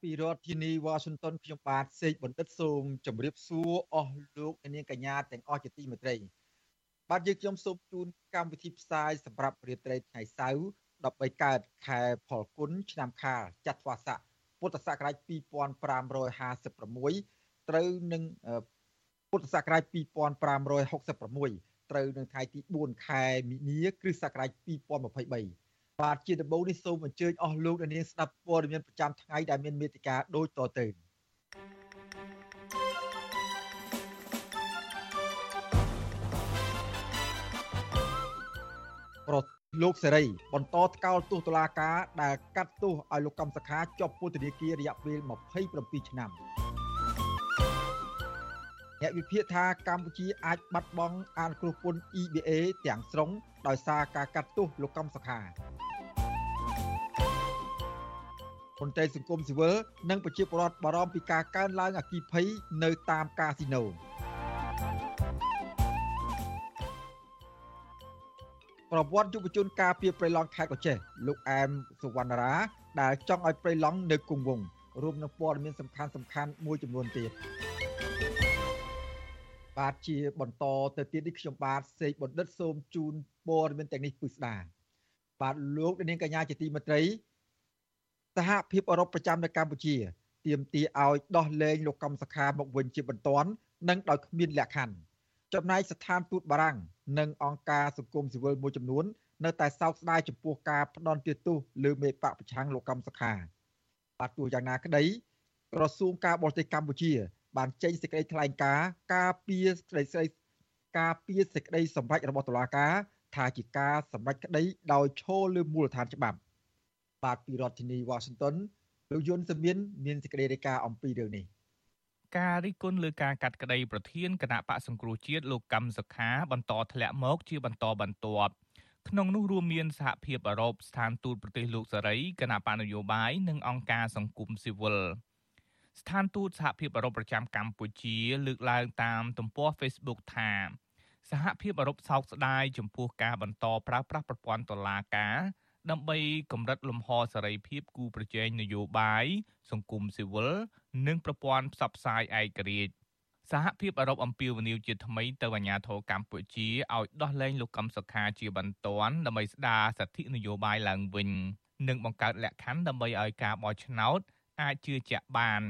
ពីរដ្ឋធានី Washington ខ្ញុំបាទសេកបណ្ឌិតសូមជម្រាបសួរអស់លោកអ្នកនាងកញ្ញាទាំងអស់ជាទីមេត្រីបាទយើងខ្ញុំសូមជូនកម្មវិធីផ្សាយសម្រាប់រាត្រីថ្ងៃសៅរ៍13កើតខែផលគុណឆ្នាំខាលចត្វាស័កពុទ្ធសករាជ2556ត្រូវនឹងពុទ្ធសករាជ2566ត្រូវនឹងថ្ងៃទី4ខែមិនិនាគ្រិស្តសករាជ2023 បាទជាដំបូងនេះសូមអញ្ជើញអស់លោកអ្នកនាងស្ដាប់ព័ត៌មានប្រចាំថ្ងៃដែលមានមេតិការដូចតទៅប្រលោកសេរីបន្តថ្កោលទោសតុលាការដែលកាត់ទោសឲ្យលោកកម្មសខាជាប់ពន្ធនាគាររយៈពេល27ឆ្នាំ អ្នកវិភាគថាកម្ពុជាអាចបាត់បង់អានគ្រោះពន្ធ EBA ទាំងស្រុងដោយសារការកាត់ទោសលោកកម្មសខាមន្ត្រីសង្គមស៊ីវិលនិងប្រជាពលរដ្ឋបារម្ភពីការកើនឡើងអគិភ័យនៅតាមកាស៊ីណូប្រវត្តិយុវជនការពីប្រៃឡង់ខេត្តកោះចេះលោកអែមសុវណ្ណរា ដែលចង់ឲ្យប្រៃឡង់នៅគង់វង្សរួមនឹងព័ត៌មានសំខាន់សំខាន់មួយចំនួនទៀត បាទជាបន្តទៅទៀតនេះខ្ញុំបាទសេកបណ្ឌិតសូមជូនព័ត៌មានទាំងនេះពិស្ដាបាទលោកនាងកញ្ញាជាទីមេត្រីសហភាពអឺរ៉ុបប្រចាំនៅកម្ពុជាទាមទារឲ្យដោះលែងលោកកំសខាមកវិញជាបន្ទាន់និងដោយគ្មានលក្ខខណ្ឌចំណែកស្ថានទូតបារាំងនិងអង្គការសង្គមស៊ីវិលមួយចំនួន នៅតែសោកស្ដាយចំពោះការផ្ដន់ទាទោសលើមេបកប្រឆាំងលោកកម្មសខាបាទទោះយ៉ាងណាក្តីក្រសួងការបរទេសកម្ពុជា បានចេញសេចក្តីថ្លែងការណ៍ការពារសេចក្តីស្ដីការពារសេចក្តីសម្រេចរបស់តុលាការថាជាការសម្រេចក្តីដោយឈលលើមូលដ្ឋានច្បាប់បាទពីរដ្ឋធានី Washington លោកយុនសមៀនមានសេចក្តីរាយការណ៍អំពីរឿងនេះការរិះគន់លើការកាត់ក្តីប្រធានគណៈបកសង្គ្រោះជាតិលោកកម្មសខាបន្តធ្លាក់មកជាបន្តបន្ទាប់ក្នុងនោះរួមមានសហភាពអឺរ៉ុបស្ថានទូតប្រទេសលោកសេរីគណៈបកនយោបាយនិងអង្គការសង្គមស៊ីវិល ស្ថានទូតសហភាពអឺរ៉ុបប្រចាំកម្ពុជា លើកឡើងតាមទំព័រ Facebook ថាសហភាពអឺរ៉ុបសោកស្ដាយចំពោះការបន្តប្រើប្រាស់ប្រព័ន្ធតុលាការដើម្បីកម្រិតលំហសេរីភាពគូប្រជែងនយោបាយសង្គមស៊ីវិលនិងប្រព័ន្ធផ្សព្វផ្សាយឯករាជ្យសហភាពអឺរ៉ុបអំពាវនាវជាថ្មីទៅអាជ្ញាធរកម្ពុជាឲ្យដោះលែងលោកកឹមសុខាជាបន្ទាន់ដើម្បីស្ដារសិទ្ធិនយោបាយឡើងវិញនិងបង្កើតលក្ខខណ្ឌដើម្បីឲ្យការបោះឆ្នោត អាចជឿជាក់បាន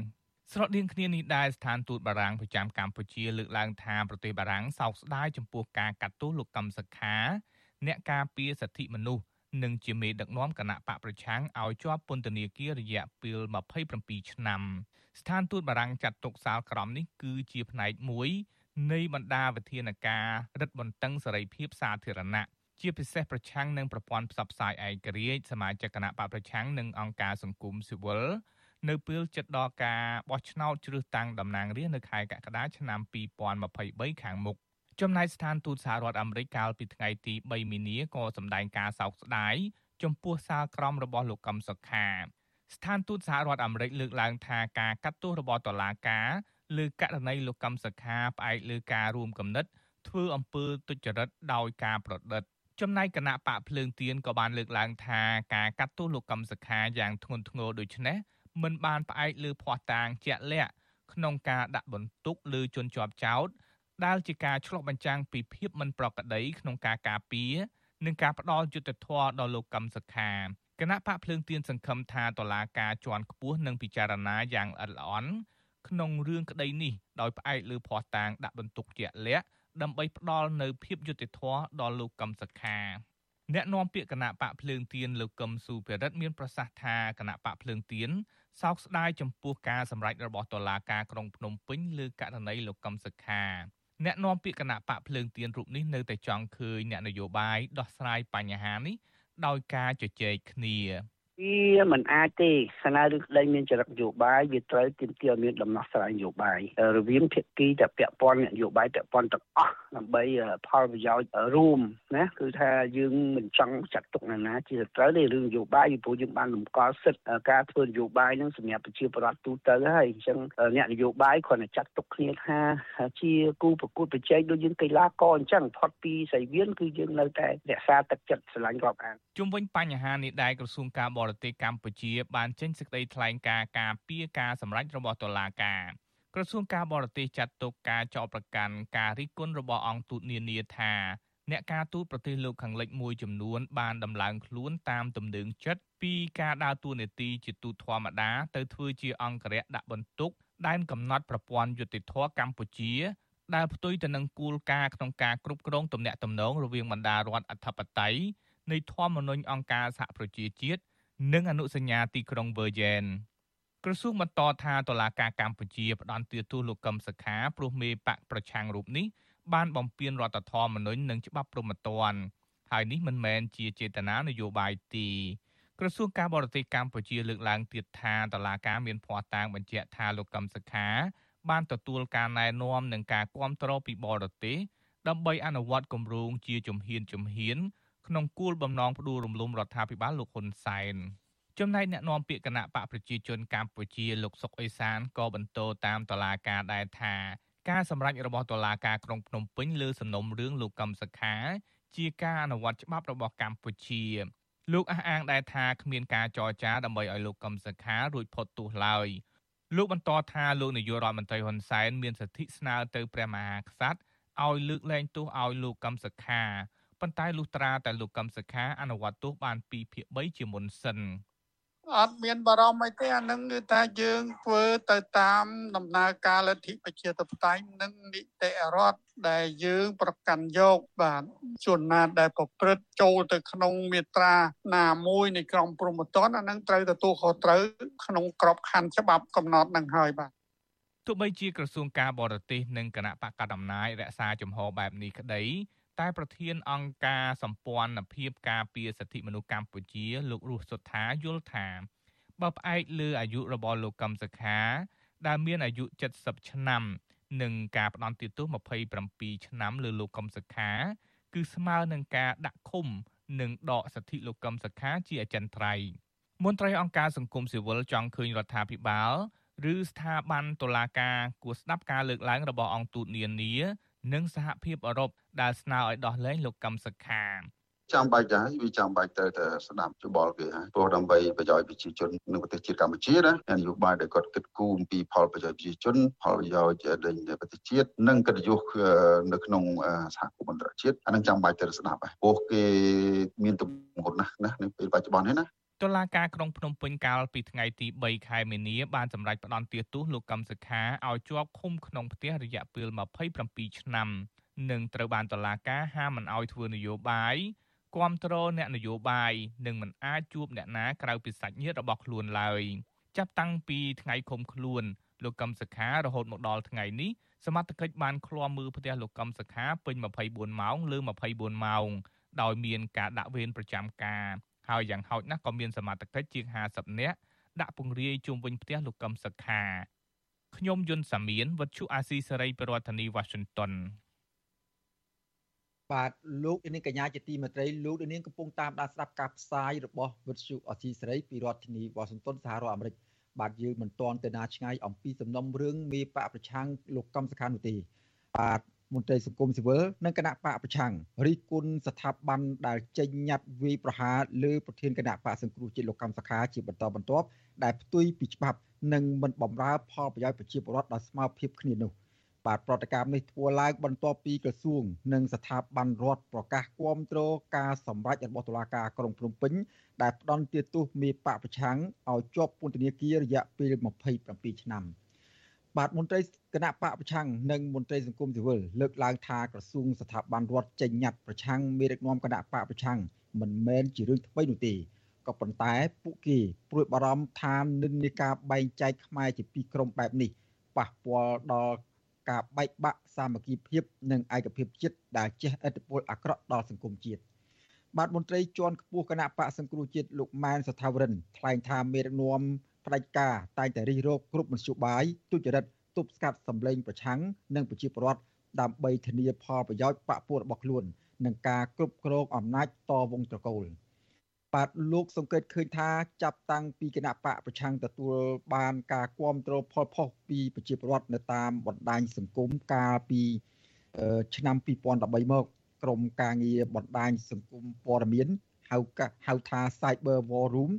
ស្រដៀងគ្នានេះដែរស្ថានទូតបារាំងប្រចាំកម្ពុជាលើកឡើងថាប្រទេសបារាំងសោកស្ដាយចំពោះការកាត់ទោសលោកកឹមសុខា អ្នកការពារសិទ្ធិមនុស្សនិងជាមេដឹកនាំគណៈបកប្រឆាំងឲ្យជាប់ពន្ធនាគាររយៈពេល27ឆ្នាំស្ថានទូតបារាំងចាត់ទុកសាលក្រមនេះគឺជាផ្នែកមួយនៃបណ្ដាវិធានការរឹតបន្តឹងសេរីភាពសាធារណៈជាពិសេសប្រឆាំងនឹងប្រព័ន្ធផ្សព្វផ្សាយឯករាជ្យសមាជិកគណៈបកប្រឆាំងនិងអង្គការសង្គមស៊ីវិល នៅពេលជិតដល់ការបោះឆ្នោតជ្រើសតាំងតំណាងរាស្ត្រនៅខែកក្កដាឆ្នាំ2023ខាងមុខចំណែកស្ថានទូតសហរដ្ឋអាមេរិកកាលពីថ្ងៃទី3មីនាក៏សម្ដែងការសោកស្ដាយចំពោះសាលក្រមរបស់លោកកឹមសុខាស្ថានទូតសហរដ្ឋអាមេរិកលើកឡើងថាការកាត់ទោសរបស់តុលាការលើករណីលោកកឹមសុខាផ្អែកលើការរួមគំនិត ធ្វើអំពើទុច្ចរិតដោយការប្រឌិតចំណែកគណៈបកភ្លើងទៀនក៏បានលើកឡើងថាការកាត់ទោសលោកកឹមសុខាយ៉ាងធ្ងន់ធ្ងរដូចនេះ មិនបានផ្អែកលើភ័ស្តុតាងជាក់លាក់ក្នុងការដាក់បន្ទុកលើជនជាប់ចោតដែលជាការឆ្លុះបញ្ចាំងពីភាពមិនប្រក្រតីក្នុងការការពារនិងការផ្ដល់យុត្តិធម៌ដល់លោកកឹមសុខាគណៈបកភ្លើងទៀនសង្ឃឹមថាតុលាការជាន់ខ្ពស់នឹងពិចារណាយ៉ាងល្អិតល្អន់ក្នុងរឿងក្តីនេះដោយផ្អែកលើភ័ស្តុតាងដាក់បន្ទុកជាក់លាក់ដើម្បីផ្ដល់នូវភាពយុត្តិធម៌ដល់លោកកឹមសុខាអ្នកនាំពាក្យគណៈបកភ្លើងទៀនលោកកឹមសុភិរិទ្ធមានប្រសាសន៍ថាគណៈបកភ្លើងទៀន សោកស្ដាយចំពោះការសម្រេចរបស់តុលាការក្រុងភ្នំពេញលើករណីលោកកឹមសុខាអ្នកនាំពាក្យគណៈបកភ្លើងទៀនរូបនេះនៅតែចង់ឃើញអ្នកនយោបាយដោះស្រាយបញ្ហានេះដោយការជជែកគ្នាព វាមិនអាចទេស្នើឬក្តីមានចរិតនយោបាយវាត្រូវទាមទារមានដំណោះស្រាយនយោបាយរវាងភាគីដែលពាក់ព័ន្ធនយោបាយពាក់ព័ន្ធទាំងអស់ដើម្បីផលប្រយោជន៍រួមណាគឺថាយើងមិនចង់ចាត់ទុកណាណាជាត្រូវទេរឿងនយោបាយពីព្រោះយើងបានរំកល់សិទ្ធិការធ្វើនយោបាយនឹងសម្រាប់ប្រជាពលរដ្ឋទូទៅហើយអញ្ចឹងអ្នកនយោបាយគ្រាន់តែចាត់ទុកគ្នាថាជាគូប្រកួតប្រជែងដូចយើងកីឡាករអញ្ចឹងផុតពីសៃវៀនគឺយើងនៅតែរក្សាទឹកចិត្តស្រឡាញ់រាប់អានជុំវិញបញ្ហានេះដែរក្រសួងការបរទេសកម្ពុជាបានចេញសេចក្តីថ្លែងការណ៍ការពីការសម្រេចរបស់តុលាការក្រសួងការបរទេសចាត់ទុកការចោទប្រកាន់ការរិះគន់របស់អង្គទូតនានាថាអ្នកការទូតប្រទេសលោកខាងលិចមួយចំនួនបានដំឡើងខ្លួនតាមទំនឹងចិត្តពីការដើរតួនាទីជាទូតធម្មតាទៅធ្វើជាអង្គរៈដាក់បន្ទុកដែនកំណត់ប្រព័ន្ធយុតិធធកម្ពុជាដែលផ្ទុយទៅនឹងគោលការណ៍ក្នុងការគ្រប់គ្រងទំនាក់ទំនងរវាងបណ្ដារដ្ឋអធិបតេយ្យនៃធម្មនុញ្ញអង្គការសហប្រជាជាតិ និងអនុសញ្ញាទីក្រុងវើយ៉ែនក្រសួងបន្តថាតុលាការកម្ពុជាផ្ដន្ទាទោសលោកកឹមសុខាព្រោះមេបកប្រឆាំងរូបនេះបានបំពានរដ្ឋធម្មនុញ្ញនិងច្បាប់ព្រហ្មទណ្ឌហើយនេះមិនមែនជាចេតនានយោបាយទេក្រសួងការបរទេសកម្ពុជាលើកឡើងទៀតថាតឡាការមានភ័ស្តុតាងបញ្ជាក់ថាលោកកឹមសុខា បានទទួលការណែនាំនិងការគ្រប់គ្រងពីបរទេសដើម្បីអនុវត្តគម្រោងជាជំហានជំហាន ក្នុងគោលបំណងផ្ដួលរំលំរដ្ឋាភិបាលលោកហ៊ុនសែនចំណែកអ្នកនាំពាក្យគណៈបកប្រជាជនកម្ពុជាលោកសុកអេសានក៏បន្តតាមតឡាការដែរថាការសម្រេចរបស់តុលាការក្រុងភ្នំពេញលើសំណុំរឿងលោកកឹមសុខា ជាការអនុវត្តច្បាប់របស់កម្ពុជា លោកអះអាងដែរថាគ្មានការចរចាដើម្បីឲ្យលោកកឹមសុខារួចផុតទោសឡើយលោកបន្តថាលោកនាយករដ្ឋមន្ត្រីហ៊ុនសែនមានសិទ្ធិស្នើទៅព្រះមហាក្សត្រឲ្យលើកលែងទោសឲ្យលោកកឹមសុខា ប៉ុន្តែលុះត្រាតែលោកកឹមសុខាអនុវត្តទោសបាន2ភាគ3ជាមុនសិន។អត់មានបារម្ភអីទេអានឹងគឺថាយើងធ្វើទៅតាមដំណើរការលទ្ធិប្រជាធិបតេយ្យនិងនីតិរដ្ឋដែលយើងប្រកាន់យកបាទជនណាដែលប្រព្រឹត្តចូលទៅក្នុងមាត្រាណាមួយនៃក្រមព្រហ្មទណ្ឌអានឹងត្រូវទទួលខុសត្រូវក្នុងក្របខ័ណ្ឌច្បាប់កំណត់នឹងហើយបាទទោះបីជាក្រសួងការបរទេសនិងគណៈបកកណ្ដាលអំណាចរក្សាជំហរបែបនេះក្តី តែប្រធានអង្គការសម្ព័ន្ធភាពការពារសិទ្ធិមនុស្សកម្ពុជា លោករស់សុថាយល់ថាបើផ្អែកលើអាយុរបស់លោកកឹមសុខា ដែលមានអាយុ70ឆ្នាំនិងការផ្ដន្ទាទោស27ឆ្នាំលើលោកកឹមសុខា គឺស្មើនឹងការដាក់ឃុំ និងដកសិទ្ធិលោកកឹមសុខាជាអចិន្ត្រៃយ៍មន្ត្រីអង្គការសង្គមស៊ីវិលចង់ឃើញរដ្ឋាភិបាលឬស្ថាប័នតុលាការគួរស្ដាប់ការលើកឡើងរបស់អង្គទូតនានា និងសហភាពអឺរ៉ុបដែលស្នើឲ្យដោះលែងលោកកឹមសុខាចាំបាច់ដែរវាចាំបាច់ទៅតែស្ដាប់យោបល់គេហើយព្រោះដើម្បីប្រយោជន៍ប្រជាជននៅប្រទេសជាតិកម្ពុជាណានយោបាយដែលគាត់គិតគូរអំពីផលប្រយោជន៍ប្រជាជន ផលប្រយោជន៍នៃប្រទេសជាតិនិងកិត្តិយសនៅក្នុងសហគមន៍អន្តរជាតិអានឹងចាំបាច់ទៅស្ដាប់ហើយព្រោះគេមានទំនួលណាស់ណានៅពេលបច្ចុប្បន្ននេះណា តុលាការក្រុងភ្នំពេញកាលពីថ្ងៃទី3ខែមីនាបានសម្រេចផ្តន្ទាទោសលោកកឹមសុខាឲ្យជាប់ឃុំក្នុងផ្ទះរយៈពេល27ឆ្នាំនិងត្រូវបានតុលាការហាមមិនឲ្យធ្វើនយោបាយគ្រប់គ្រងអ្នកនយោបាយនិងមិនអាចជួបអ្នកណាក្រៅពីសាច់ញាតិរបស់ខ្លួនឡើយចាប់តាំងពីថ្ងៃឃុំខ្លួនលោកកឹមសុខារហូតមកដល់ថ្ងៃនេះសមត្ថកិច្ចបានឃ្លាំមើលផ្ទះលោកកឹមសុខាពេញ24ម៉ោងលើ24ម៉ោងដោយមានការដាក់វេនប្រចាំការ ហើយយ៉ាងហោចណាស់ក៏មានសមត្ថកិច្ចជាង50នាក់ដាក់ពង្រាយជុំវិញផ្ទះលោកកឹមសុខាខ្ញុំយុនសាមៀនវັດឈុអាស៊ីសេរីប្រធានាធិបតី Washington បាទលោកនាងកញ្ញាជាទីមេត្រីលោកនាងកំពុងតាមដានស្ដាប់ការផ្សាយរបស់វិទ្យុអសីសេរីពីរដ្ឋធានីវ៉ាស៊ីនតោនសហរដ្ឋអាមេរិកបាទយើងមិនទាន់ទៅណាឆ្ងាយអំពីសំណុំរឿងមេបកប្រឆាំងលោកកំសខានោះទេបាទ មន្ត្រីសង្គមស៊ីវិលនិងគណៈបកប្រឆាំងរីគុណស្ថាប័នដែលចេញញត្តិវាយប្រហារលើប្រធានគណៈបកសង្គ្រោះជាតិលោកកំសខាជាបន្តបន្ទាប់ដែលផ្ទុយពីច្បាប់និងមិនបំរើផលប្រយោជន៍ប្រជាពលរដ្ឋដល់ស្មើភាពគ្នានោះបាទប្រតិកម្មនេះធ្វើឡើងបន្ទាប់ពីក្រសួង និងស្ថាប័នរដ្ឋប្រកាសគាំទ្រការសម្រេចរបស់តុលាការក្រុងភ្នំពេញដែលផ្ដន្ទាទោសមេបកប្រឆាំងឲ្យជាប់ពន្ធនាគាររយៈពេល27ឆ្នាំ បាទមន្ត្រីគណៈបកប្រឆាំងនិងមន្ត្រីសង្គមស៊ីវិលលើកឡើងថាក្រសួងស្ថាប័នរដ្ឋចេញញត្តិប្រឆាំងមេដឹកនាំគណៈបកប្រឆាំងមិនមែនជារឿងថ្មីនោះទេក៏ប៉ុន្តែពួកគេព្រួយបារម្ភថានិន្នាការបែងចែកខ្មែរជាពីរក្រុមបែបនេះប៉ះពាល់ដល់ការបែកបាក់សាមគ្គីភាព និងឯកភាពជាតិដែលជះឥទ្ធិពលអាក្រក់ដល់សង្គមជាតិបាទមន្ត្រីជាន់ខ្ពស់គណៈបកសង្គ្រោះជាតិលោកម៉ែនសថាវរិនថ្លែងថាមេដឹកនាំ ផ្ដាច់ការតែងតែរិះរោបគ្រប់មធ្យោបាយទុច្ចរិតទប់ស្កាត់សម្លេងប្រឆាំងនិងប្រជាពលរដ្ឋដើម្បីធានាផលប្រយោជន៍បកពួករបស់ខ្លួននិងការគ្រប់គ្រងអំណាចតវងត្រកូលបាទលោកសង្កេតឃើញថាចាប់តាំងពីគណៈបកប្រឆាំងទទួលបានការគ្រប់គ្រងផលផុសពីប្រជាពលរដ្ឋនៅតាមបណ្ដាញសង្គមកាលពីឆ្នាំ2013មកក្រមការងារបណ្ដាញសង្គមព័ត៌មានហៅហៅថា Cyber War Room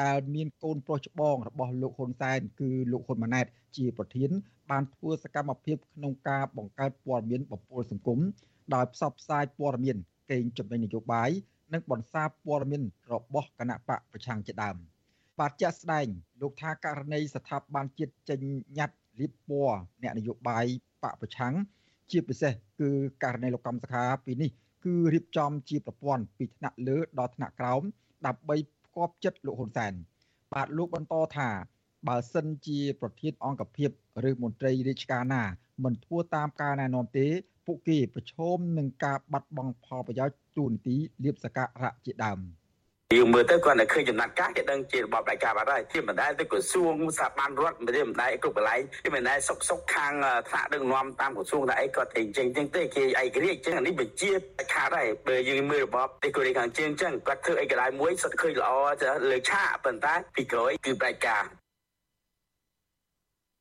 ដែលមានកូនប្រុសច្បងរបស់លោកហ៊ុនសែនគឺលោកហ៊ុនម៉ាណែតជាប្រធាន បានធ្វើសកម្មភាពក្នុងការបង្កើតព័ត៌មានបំពុលសង្គមដោយផ្សព្វផ្សាយព័ត៌មានកេងចំណេញនយោបាយនិងបន្សាបព័ត៌មានរបស់គណៈបកប្រឆាំងជាដើមបាទជាក់ស្ដែងលោកថាករណីស្ថាប័នជាតិចេញញត្តិលៀបពណ៌អ្នកនយោបាយបកប្រឆាំងជាពិសេសគឺករណីលោកកម្មសខាពីនេះគឺរៀបចំជាប្រព័ន្ធពីថ្នាក់លើដល់ថ្នាក់ក្រោមដើម្បីផ្គប់ចិត្តលោកហ៊ុនសែនបាទលោកបន្តថាបើសិនជាប្រធានអង្គភិបឬមន្ត្រីរាជការណាមិនធ្វើតាមការណែនាំទេ ពួកគេប្រឈមនឹងការបាត់បង់ផលប្រយោជន៍ទូនីតិលៀបសការៈជាដើម។ យើងមើលទៅគាត់តែឃើញចំណាត់ការគេដឹងជារបបផ្ដាច់ការបាត់ហើយជាមិនដែលទៅក្រសួងស្ថាប័នរដ្ឋមិនមិនដែលគ្រប់កន្លែងជាមិនដែលសុកសុកខាងថ្នាក់ដឹកនាំតាមក្រសួងតែអីគាត់តែចេញចឹងទេគេឯករាជ្យចឹងអានេះបញ្ជាខាតហើយបើយើងមើលរបបទីកូរ៉េខាងជើងចឹងគាត់ធ្វើអីកន្លែងមួយសុទ្ធឃើញល្អលើឆាកប៉ុន្តែពីក្រោយគឺផ្ដាច់ការ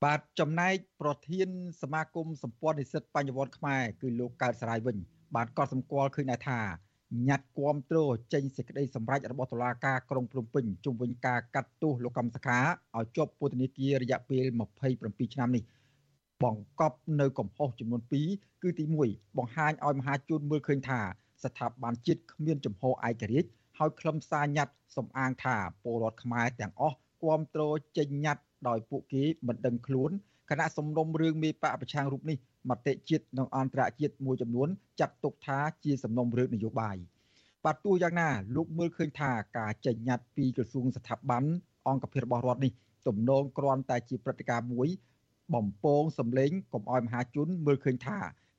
បាទចំណែកប្រធានសមាគមសម្ព័ន្ធនិស្សិតបញ្ញវន្តខ្មែរគឺលោកកើតសរាយវិញបាទក៏សម្គាល់ឃើញដែរថា ញត្តិគាំទ្រចេញសេចក្តីសម្រេចរបស់តុលាការក្រុងភ្នំពេញជុំវិញការកាត់ទោសលោកកម្មសខាឲ្យជាប់ពន្ធនាគាររយៈពេល27ឆ្នាំនេះបង្កប់នៅកំហុសចំនួន2គឺទី1បង្ហាញឲ្យមហាជនមើលឃើញថាស្ថាប័នជាតិគ្មានចំហឯករាជ្យហើយខ្លឹមសារញត្តិសំអាងថាពលរដ្ឋខ្មែរទាំងអស់គាំទ្រចេញញត្តិដោយពួកគេមិនដឹងខ្លួនគណៈសំណុំរឿងមេបកប្រឆាំងរូបនេះ មតិជាតិនិងអន្តរជាតិមួយចំនួនចាត់ទុកថាជាសំណុំរឿងនយោបាយបាទទោះយ៉ាងណាលោកមើលឃើញថាការចេញញត្តិពីក្រសួងស្ថាប័នអង្គភាពរបស់រដ្ឋនេះទំនងគ្រាន់តែជាព្រឹត្តិការណ៍មួយ បំពងសម្លេងកុំឲ្យមហាជនមើលឃើញថា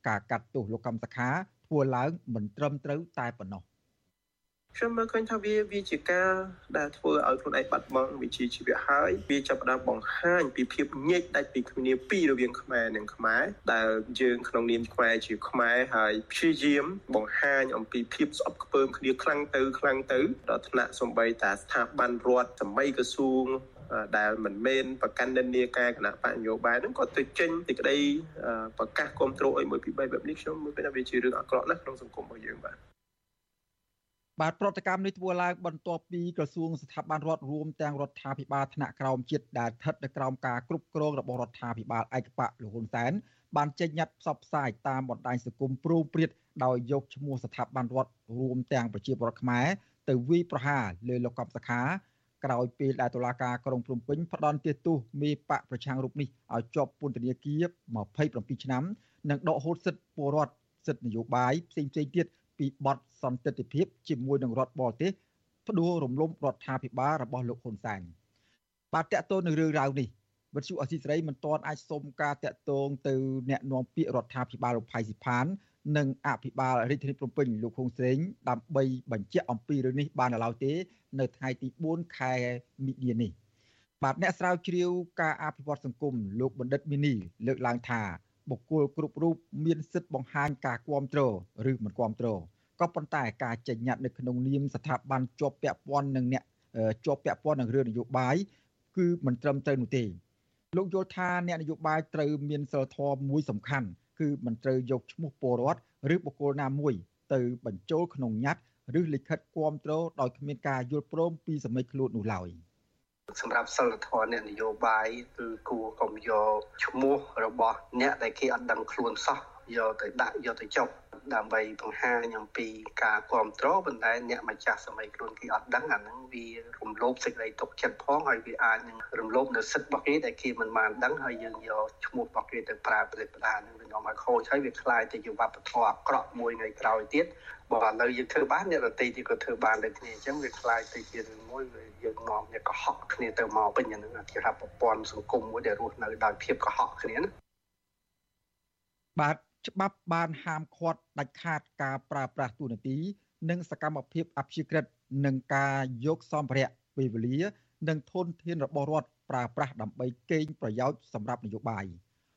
ការកាត់ទោសលោកកម្មសខាធ្វើឡើងមិនត្រឹមត្រូវតែប៉ុណ្ណោះ ខ្ញុំមើលឃើញថាវាវាជាការដែលធ្វើឲ្យខ្លួនឯងបាត់បង់វិជ្ជាជីវៈហើយវាចាប់ផ្ដើមបង្ហាញពីភាពញែកដាច់ពីគ្នាពីរវាងខ្មែរនិងខ្មែរដែលយើងក្នុងនាមខ្មែរជាខ្មែរហើយព្យាយាមបង្ហាញអំពីភាពស្អប់ខ្ពើមគ្នាខ្លាំងទៅខ្លាំងទៅដល់ថ្នាក់សំបីតាស្ថាប័នរដ្ឋសម្បីក្រសួងដែលមិនមែនប្រកាន់និន្នាការគណៈបញ្ញោបាយហ្នឹងក៏ទៅចេញទីក្តីប្រកាសគ្រប់គ្រងឲ្យមួយពី3បែបនេះខ្ញុំមើលថាវាជារឿងអាក្រក់ណាស់ក្នុងសង្គមរបស់យើងបាទ បាទប្រតិកម្មនេះធ្វើឡើងបន្ទាប់ពីក្រសួងស្ថាប័នរដ្ឋរួមទាំងរដ្ឋាភិបាលថ្នាក់ក្រោមជាតិដែលស្ថិតនៅក្រោមការគ្រប់គ្រងរបស់រដ្ឋាភិបាលឯកបកលោកហ៊ុនសែនបានចេញញត្តិផ្សព្វផ្សាយតាមបណ្ដាញសង្គមព្រោងព្រាតដោយយកឈ្មោះស្ថាប័នរដ្ឋរួមទាំងប្រជាពលរដ្ឋខ្មែរទៅវាយប្រហារលើលោកកឹមសុខាក្រោយពេលដែលតុលាការក្រុងភ្នំពេញផ្ដន្ទាទោសមេបកប្រឆាំងរូបនេះឲ្យជាប់ពន្ធនាគារ27ឆ្នាំនិងដកហូតសិទ្ធិពលរដ្ឋសិទ្ធិនយោបាយផ្សេងៗទៀត ពីបទសន្តិទ្ធិភាពជាមួយនឹងរដ្ឋបរទេសផ្ដួលរំលំរដ្ឋាភិបាលរបស់លោកហ៊ុនសែនបាទតកតូននឹងរឿងរ៉ាវនេះវិទ្យុអសីសេរីមិនទាន់អាចសុំការតាក់ទងទៅអ្នកនាំពាក្យរដ្ឋាភិបាលលោកផៃស៊ីផាន និងអភិបាលរាជធានីភ្នំពេញលោកហុងស្រេងដើម្បីបញ្ជាក់អំពីរឿងនេះបានឡើយទេ នៅថ្ងៃទី4ខែមិនិនានេះបាទអ្នកស្រាវជ្រាវការអភិវឌ្ឍសង្គមលោកបណ្ឌិតមីនីលើកឡើងថា បុគ្គលគ្រប់រូបមានសិទ្ធិបង្ហាញការគ្រប់គ្រងឬមិនគ្រប់គ្រងក៏ប៉ុន្តែការចេញញត្តិនៅក្នុងនាមស្ថាប័នជាប់ពាក់ព័ន្ធនឹងអ្នកជាប់ពាក់ព័ន្ធនឹងរឿងនយោបាយគឺមិនត្រឹមត្រូវនោះទេលោកយល់ថាអ្នកនយោបាយត្រូវមានសិលធម៌មួយសំខាន់គឺមិនត្រូវយកឈ្មោះពលរដ្ឋឬបុគ្គលណាមួយ ទៅបញ្ចូលក្នុងញត្តិឬលិខិតគាំទ្រដោយគ្មានការយល់ព្រមពីសមិទ្ធខ្លួននោះឡើយ។ សម្រាប់សិលធម៌អ្នកនយោបាយគឺគួរកុំយកឈ្មោះរបស់អ្នកដែលគេអត់ដឹងខ្លួនសោះយកទៅដាក់យកទៅចុះ ដើម្បីបង្ហាញអំពីការគ្រប់គ្រងប៉ុន្តែអ្នកម្ចាស់សម័យខ្លួនគេអត់ដឹងអាហ្នឹងវារំលោភសេចក្តីទុកចិត្តផងហើយវាអាចនឹងរំលោភនៅសិទ្ធិរបស់គេដែលគេមិនបានដឹងហើយយើងយកឈ្មោះរបស់គេទៅប្រើប្រតិបត្តិនឹងវានាំឲ្យខូចហើយវាคล้ายទៅជាវប្បធម៌អាក្រក់មួយថ្ងៃក្រោយទៀតបើឥឡូវយើងធ្វើបានអ្នករតីទីក៏ធ្វើបានដូចគ្នាអញ្ចឹងវាคล้ายទៅជារឿងមួយយើងនាំអ្នកកុហកគ្នាទៅមកវិញអានឹងជាប្រព័ន្ធសង្គមមួយដែលរស់នៅដោយភាពកុហកគ្នាណាបាទ ច្បាប់បានហាមឃាត់ដាច់ខាតការប្រើប្រាស់ទូនាទី និងសកម្មភាពអព្យាក្រឹតនិងការយកសម្ភារៈពេលវេលា និងធនធានរបស់រដ្ឋប្រើប្រាស់ដើម្បីកេងប្រយោជន៍សម្រាប់នយោបាយ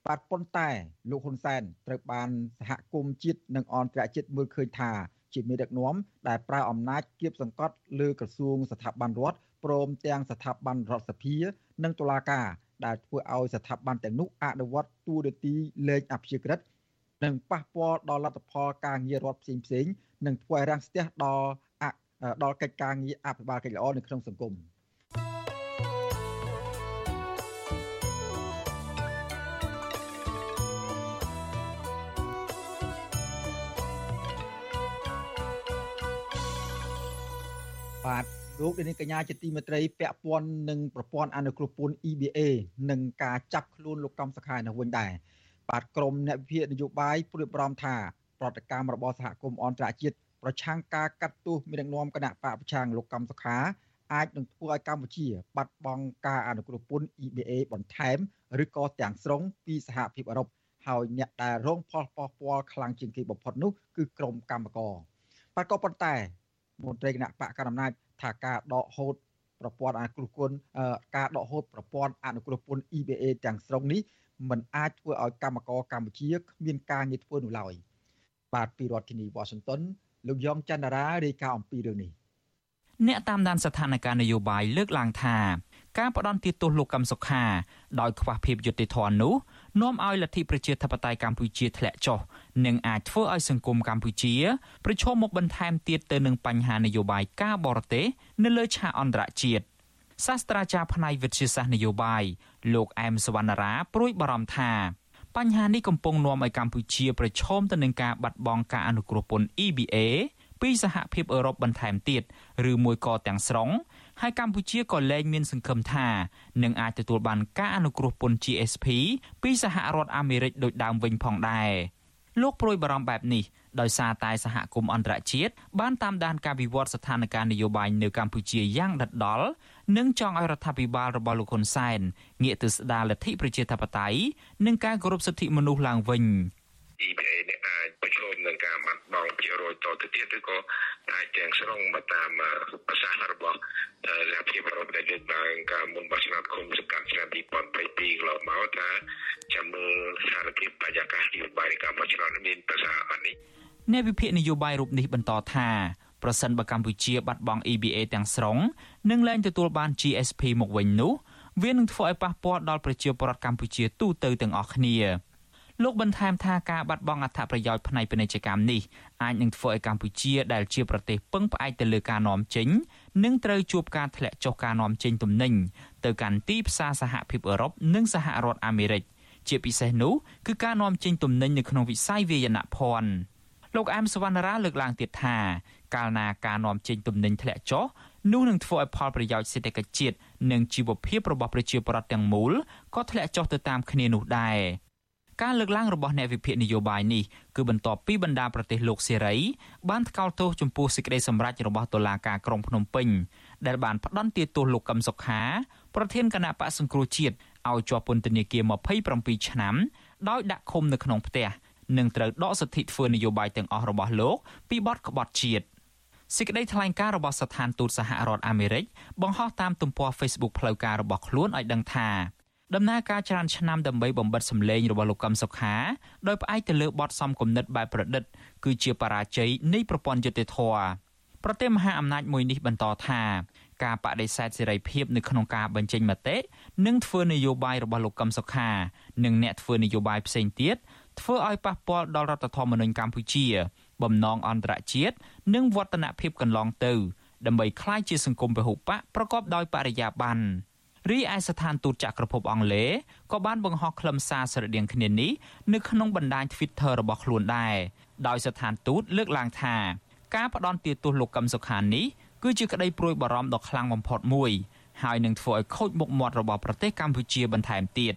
បាទប៉ុន្តែលោកហ៊ុនសែនត្រូវបានសហគមន៍ជាតិនិងអន្តរជាតិមើលឃើញថាជាមេដឹកនាំដែលប្រើអំណាចគៀបសង្កត់លើក្រសួងស្ថាប័នរដ្ឋព្រមទាំងស្ថាប័នរដ្ឋសភា និងតុលាការដែលធ្វើឲ្យស្ថាប័នទាំងនោះអនុវត្តទូរទីលែងអព្យាក្រឹត និងប៉ះពាល់ដល់លទ្ធផលការងាររដ្ឋផ្សេងផ្សេងនិងធ្វើឲ្យរាំងស្ទះដល់ដល់កិច្ចការងារអភិបាលកិច្ចល្អនៅក្នុងសង្គម។បាទលោកនាងកញ្ញាជាទីមេត្រីពាក់ព័ន្ធនឹងប្រព័ន្ធអនុគ្រោះពន្ធ EBA និងការចាប់ខ្លួនលោកកំសខានៅវិញដែរ បាទក្រមអ្នកវិភាគនយោបាយព្រួយបារម្ភថាប្រតិកម្មរបស់សហគមន៍អន្តរជាតិប្រឆាំងការកាត់ទោសមានដឹកនាំគណៈបកប្រឆាំងលោកកំសុខាអាចនឹងធ្វើឲ្យកម្ពុជា បាត់បង់ការអនុគ្រោះពន្ធ EBA បន្ថែមឬក៏ទាំងស្រុងពីសហភាពអឺរ៉ុបហើយអ្នកដែលរងផលប៉ះពាល់ខ្លាំងជាងគេបំផុតនោះគឺក្រមកម្មករបាទក៏ប៉ុន្តែមន្ត្រីគណៈបកកណ្ដាលអំណាចថាការដកហូតប្រព័ន្ធអនុគ្រោះពន្ធការដកហូតប្រព័ន្ធអនុគ្រោះពន្ធ EBA ទាំងស្រុងនេះ มันអាចធ្វើឲ្យកម្មករកម្ពុជាគ្មានការងារធ្វើនោះឡើយបាទពីរដ្ឋធានី Washington លោកយ៉ងច័ន្ទរារាយការណ៍អំពីរឿងនេះអ្នកតាមដានស្ថានភាពនយោបាយលើកឡើងថាការផ្ដន់ទាទោសលោកកឹមសុខាដោយខ្វះភាពយុត្តិធម៌នោះនាំឲ្យលទ្ធិប្រជាធិបតេយ្យកម្ពុជាធ្លាក់ចុះនិងអាចធ្វើឲ្យសង្គមកម្ពុជាប្រឈមមុខបន្ថែមទៀតទៅនឹងបញ្ហានយោបាយការបរទេសនៅលើឆាកអន្តរជាតិ សាស្ត្រាចារ្យផ្នែកវិទ្យាសាស្ត្រនយោបាយលោកអែមសវណ្ណារាព្រួយបារម្ភថាបញ្ហានេះកំពុងនាំឲ្យកម្ពុជាប្រឈមទៅនឹងការបាត់បង់ការអនុគ្រោះពន្ធ EBA ពីសហភាពអឺរ៉ុបបន្ថែមទៀតឬមួយក៏ទាំងស្រុងហើយកម្ពុជាក៏លែងមានសង្ឃឹមថានឹងអាចទទួលបានការអនុគ្រោះពន្ធ GSP ពីសហរដ្ឋអាមេរិកដូចដើមវិញផងដែរលោកប្រួយបារម្ភបែបនេះដោយសារតែសហគមន៍អន្តរជាតិបានតាមដានការវិវត្តស្ថានភាពនយោបាយនៅកម្ពុជាយ៉ាងដិតដល់ និងចង់ឲ្យរដ្ឋាភិបាលរបស់លោកហ៊ុនសែនងាកទៅស្ដារលទ្ធិប្រជាធិបតេយ្យនិងការគោរពសិទ្ធិមនុស្សឡើងវិញ EBA នេះអាចប្រឈមនឹងការបាត់បង់ជារយតទៅទៀតឬក៏អាចទាំងស្រុងមកតាមប្រសាសន៍របស់សហភាពអឺរ៉ុបដែលលើកឡើងការមុនបោះឆ្នោតគុំសង្កាត់ឆ្នាំ2022កន្លងមកថាចាំមើលស្ថានភាពបរិយាកាសនយោបាយការបោះឆ្នោតមានប្រសាអត់នេះអ្នកវិភាគនយោបាយរូបនេះបន្តថាប្រសិនបើកម្ពុជាបាត់បង់ EBA ទាំងស្រុង និងលែងទទួលបាន GSP មកវិញនោះវានឹងធ្វើឲ្យប៉ះពាល់ដល់ប្រជាពលរដ្ឋកម្ពុជាទូទៅទាំងអស់គ្នាលោកបន្ថែមថាការបាត់បង់អត្ថប្រយោជន៍ផ្នែកពាណិជ្ជកម្មនេះអាចនឹងធ្វើឲ្យកម្ពុជាដែលជាប្រទេសពឹងផ្អែកទៅលើការនាំចេញនិងត្រូវជួបការធ្លាក់ចុះការនាំចេញទំនិញទៅកាន់ទីផ្សារសហភាពអឺរ៉ុបនិងសហរដ្ឋអាមេរិកជាពិសេសនោះគឺការនាំចេញទំនិញនៅក្នុងវិស័យវាយនភ័ណ្ឌលោកអែមសវណ្ណារាលើកឡើងទៀតថាកាលណាការនាំចេញទំនិញធ្លាក់ចុះ នោះនឹងធ្វើឲ្យផលប្រយោជន៍សេដ្ឋកិច្ចជាតិនិងជីវភាពរបស់ប្រជាពលរដ្ឋទាំងមូលក៏ធ្លាក់ចុះទៅតាមគ្នានោះដែរការលើកឡើងរបស់អ្នកវិភាគនយោបាយនេះគឺបន្ទាប់ពីបណ្ដាប្រទេសលោកសេរីបានថ្កោលទោសចំពោះសេចក្តីសម្រេចរបស់តុលាការក្រុងភ្នំពេញដែលបានផ្តន្ទាទោសលោកកឹមសុខាប្រធានគណៈបកសង្គ្រោះជាតិឲ្យជាប់ពន្ធនាគារ27ឆ្នាំដោយដាក់ឃុំនៅក្នុងផ្ទះនិងត្រូវដកសិទ្ធិធ្វើនយោបាយទាំងអស់របស់លោកពីបទក្បត់ជាតិ សេចក្តីថ្លែងការណ៍របស់ស្ថានទូតសហរដ្ឋអាមេរិកបង្ហោះតាមទំព័រ Facebook ផ្លូវការរបស់ខ្លួនឲ្យដឹងថាដំណើរការច្រើនឆ្នាំដើម្បីបំបិតសម្លេងរបស់លោកកឹមសុខាដោយផ្អែកទៅលើបទសំគំនិតបែបប្រឌិត គឺជាបរាជ័យនៃប្រព័ន្ធយុតិធធប្រទេសមហាអំណាចមួយនេះបន្តថាការបដិសេធសេរីភាពនៅក្នុងការបញ្ចេញមតិនិងធ្វើនយោបាយរបស់លោកកឹមសុខា និងអ្នកធ្វើនយោបាយផ្សេងទៀតធ្វើឲ្យប៉ះពាល់ដល់រដ្ឋធម្មនុញ្ញកម្ពុជា បំណងអន្តរជាតិនិងវឌ្ឍនភាពកន្លងទៅ ដើម្បីក្លាយជាសង្គមពហុបកប្រកបដោយបរិយាបន្នរីឯស្ថានទូតចក្រភពអង់គ្លេសក៏បានបង្ហោះខ្លឹមសារស្រដៀងគ្នានេះនៅក្នុងបណ្ដាញ Twitter របស់ខ្លួនដែរដោយស្ថានទូតលើកឡើងថាការផ្ដន់ទាទោសលោកកឹមសុខានេះគឺជាក្តីព្រួយបារម្ភដ៏ខ្លាំងបំផុតមួយហើយនឹងធ្វើឲ្យខូចមុខមាត់របស់ប្រទេសកម្ពុជាបន្ថែមទៀត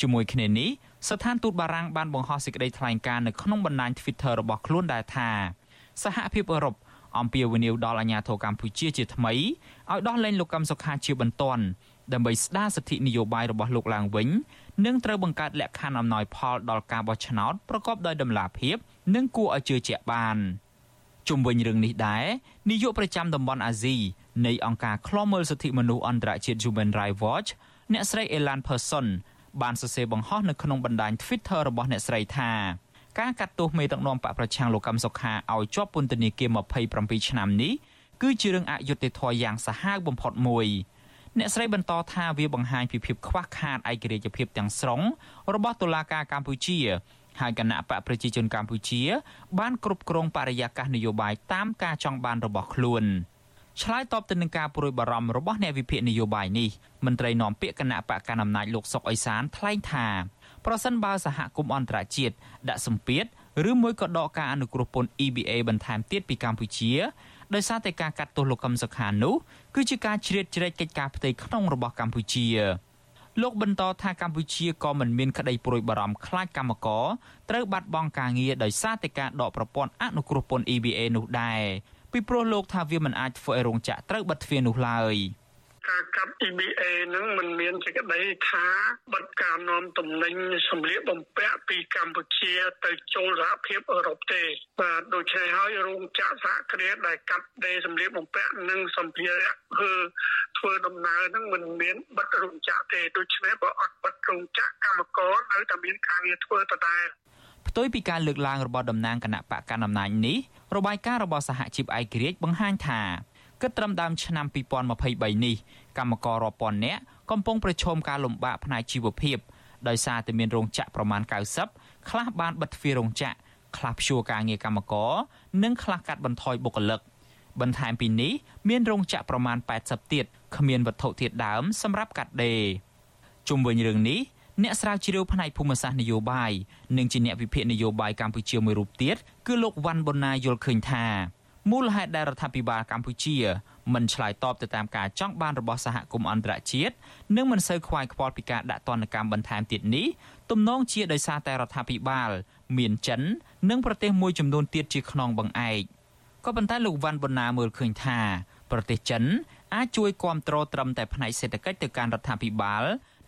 ជាមួយគ្នានេះ ស្ថានទូតបារាំងបានបង្ហោះសេចក្តីថ្លែងការណ៍នៅក្នុងបណ្ដាញ Twitter របស់ខ្លួនដែរថាសហភាពអឺរ៉ុបអំពាវនាវដល់អាជ្ញាធរកម្ពុជាជាថ្មីឲ្យដោះលែងលោកកឹមសុខាជាបន្ទាន់ដើម្បីស្ដារសិទ្ធិនយោបាយរបស់លោកឡើងវិញនិងត្រូវបង្កើតលក្ខខណ្ឌអំណោយផលដល់ការបោះឆ្នោតប្រកបដោយតម្លាភាព និងគួរឲ្យជឿជាក់បានជុំវិញរឿងនេះដែរនាយកប្រចាំតំបន់អាស៊ីនៃអង្គការឃ្លាំមើលសិទ្ធិមនុស្សអន្តរជាតិ Human Rights Watch អ្នកស្រី Elan Person បានសរសេរបង្ហោះនៅក្នុងបណ្ដាញ Twitter របស់អ្នកស្រីថាការកាត់ទោសមេដឹកនាំបកប្រឆាំងលោកកឹមសុខាឲ្យជាប់ពន្ធនាគារ27ឆ្នាំនេះគឺជារឿងអយុត្តិធម៌យ៉ាងសាហាវបំផុតមួយអ្នកស្រីបន្តថាវាបង្ហាញពីភាពខ្វះខាតឯករាជ្យភាពទាំងស្រុងរបស់តុលាការកម្ពុជាហើយគណៈបកប្រជាជនកម្ពុជា បានគ្រប់គ្រងបរិយាកាសនយោបាយតាមការចង់បានរបស់ខ្លួន ឆ្លើយតបទៅនឹងការព្រួយបារម្ភរបស់អ្នកវិភាគនយោបាយនេះមន្ត្រីនាំពាក្យគណៈបកកណ្ដាលអំណាចលោកសុកអេសានថ្លែងថាប្រសិនបើសហគមន៍អន្តរជាតិដាក់សម្ពាធឬមួយក៏ដកការអនុគ្រោះពន្ធ EBA បន្ថែមទៀតពីកម្ពុជាដោយសារតែការកាត់ទោសលោកកឹមសុខានោះគឺជាការជ្រៀតជ្រែកកិច្ចការផ្ទៃក្នុងរបស់កម្ពុជាលោកបន្តថាកម្ពុជាក៏មិនមានក្តីព្រួយបារម្ភខ្លាចកម្មករត្រូវបាត់បង់ការងារដោយសារតែការដកប្រព័ន្ធអនុគ្រោះពន្ធ EBA នោះដែរ ពីព្រោះលោកថាវាមិនអាចធ្វើឲ្យរោងចក្រត្រូវបិទទ្វារនោះឡើយ។ការកាត់ EBA នឹងមិនមានសេចក្តីថាបិទការនាំទំនិញសម្លៀកបំពាក់ពីកម្ពុជាទៅចូលសហភាពអឺរ៉ុបទេបាទដូច្នេះហើយរោងចក្រសហគ្រាសដែលកាត់ដេរសម្លៀកបំពាក់និងសម្ភារៈគឺធ្វើដំណើរនឹងមិនមានបិទរោងចក្រទេដូច្នេះបើអត់បិទរោងចក្រកម្មករនៅតែមានការងារធ្វើតដែលផ្ទុយពីការលើកឡើងរបស់តំណាងគណៈបកកណ្ដាលអំណាចនេះ របាយការណ៍របស់សហជីពឯករាជ្យបង្ហាញថាគិតត្រឹមដើមឆ្នាំ2023នេះកម្មកររាប់ពាន់នាក់កំពុងប្រឈមការលំបាកផ្នែកជីវភាពដោយសារតែមានរោងចក្រប្រមាណ90ខ្លះបានបិទទ្វាររោងចក្រខ្លះព្យួរការងារកម្មករនិងខ្លះកាត់បន្ថយបុគ្គលិកបន្ថែមពីនេះមានរោងចក្រប្រមាណ80ទៀតគ្មានវត្ថុធាតុដើមសម្រាប់កាត់ដេរជុំវិញរឿងនេះ អ្នកស្រាវជ្រាវផ្នែកភូមិសាស្ត្រនយោបាយនិងជាអ្នកវិភាគនយោបាយកម្ពុជាមួយរូបទៀតគឺលោកវ៉ាន់ប៊ុនណាយល់ឃើញថាមូលហេតុដែលរដ្ឋាភិបាលកម្ពុជាមិនឆ្លើយតបទៅតាមការចង់បានរបស់សហគមន៍អន្តរជាតិនិងមិនសូវខ្វាយខ្វល់ពីការដាក់ទណ្ឌកម្មបន្ថែមទៀតនេះទំនងជាដោយសារតែរដ្ឋាភិបាលមានចិន និងប្រទេសមួយចំនួនទៀតជាខ្នងបង្អែកក៏ប៉ុន្តែលោកវ៉ាន់ប៊ុនណាមើលឃើញថាប្រទេសចិនអាចជួយគ្រប់គ្រងត្រឹមតែផ្នែកសេដ្ឋកិច្ចទៅកាន់រដ្ឋាភិបាល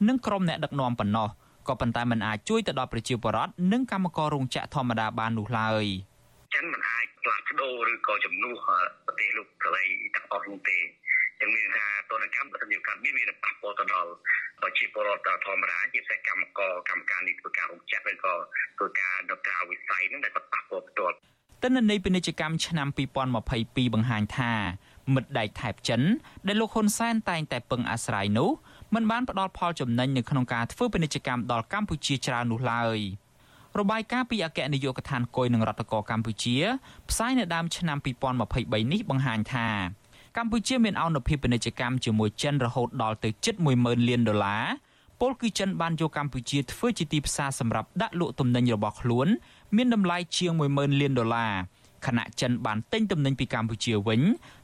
និងក្រុមអ្នកដឹកនាំប៉ុណ្ណោះក៏ប៉ុន្តែមិនអាចជួយទៅដល់ប្រជាពលរដ្ឋនិងកម្មកររោងចក្រធម្មតាបាននោះឡើយចិនមិនអាចផ្លាស់ប្ដូរឬក៏ជំនួសប្រទេសលោកកលៃទាំងអស់នោះទេចឹងមានថាតនកម្មប្រតិកម្មមានមានប៉ះពាល់ទៅដល់ប្រជាពលរដ្ឋធម្មតាជាពិសេសកម្មករកម្មការនេះធ្វើការរោងចក្រឬក៏ធ្វើការនៅក្រៅវិស័យហ្នឹងដែលគាត់ប៉ះពាល់ផ្ទាល់ទិន្នន័យពាណិជ្ជកម្មឆ្នាំ2022បង្ហាញថាមិត្តដៃថៃចិនដែលលោកហ៊ុនសែនតែងតែពឹងអាស្រ័យនោះ មិនបានផ្ដល់ផលចំណេញនៅក្នុងការធ្វើពាណិជ្ជកម្មដល់កម្ពុជាច្រើននោះឡើយ។របាយការណ៍ពីអគ្គនាយកដ្ឋានគយនឹងរដ្ឋកោកម្ពុជាផ្សាយនៅដើមឆ្នាំ2023នេះបង្ហាញថាកម្ពុជាមានអនុភាពពាណិជ្ជកម្មជាមួយចិនរហូតដល់ទៅជិត10000លានដុល្លារពលគឺចិនបានយកកម្ពុជាធ្វើជាទីផ្សារសម្រាប់ដាក់លក់ទំនិញរបស់ខ្លួន មានតម្លៃជាង10000លានដុល្លារខណៈចិនបានទិញទំនិញពីកម្ពុជាវិញ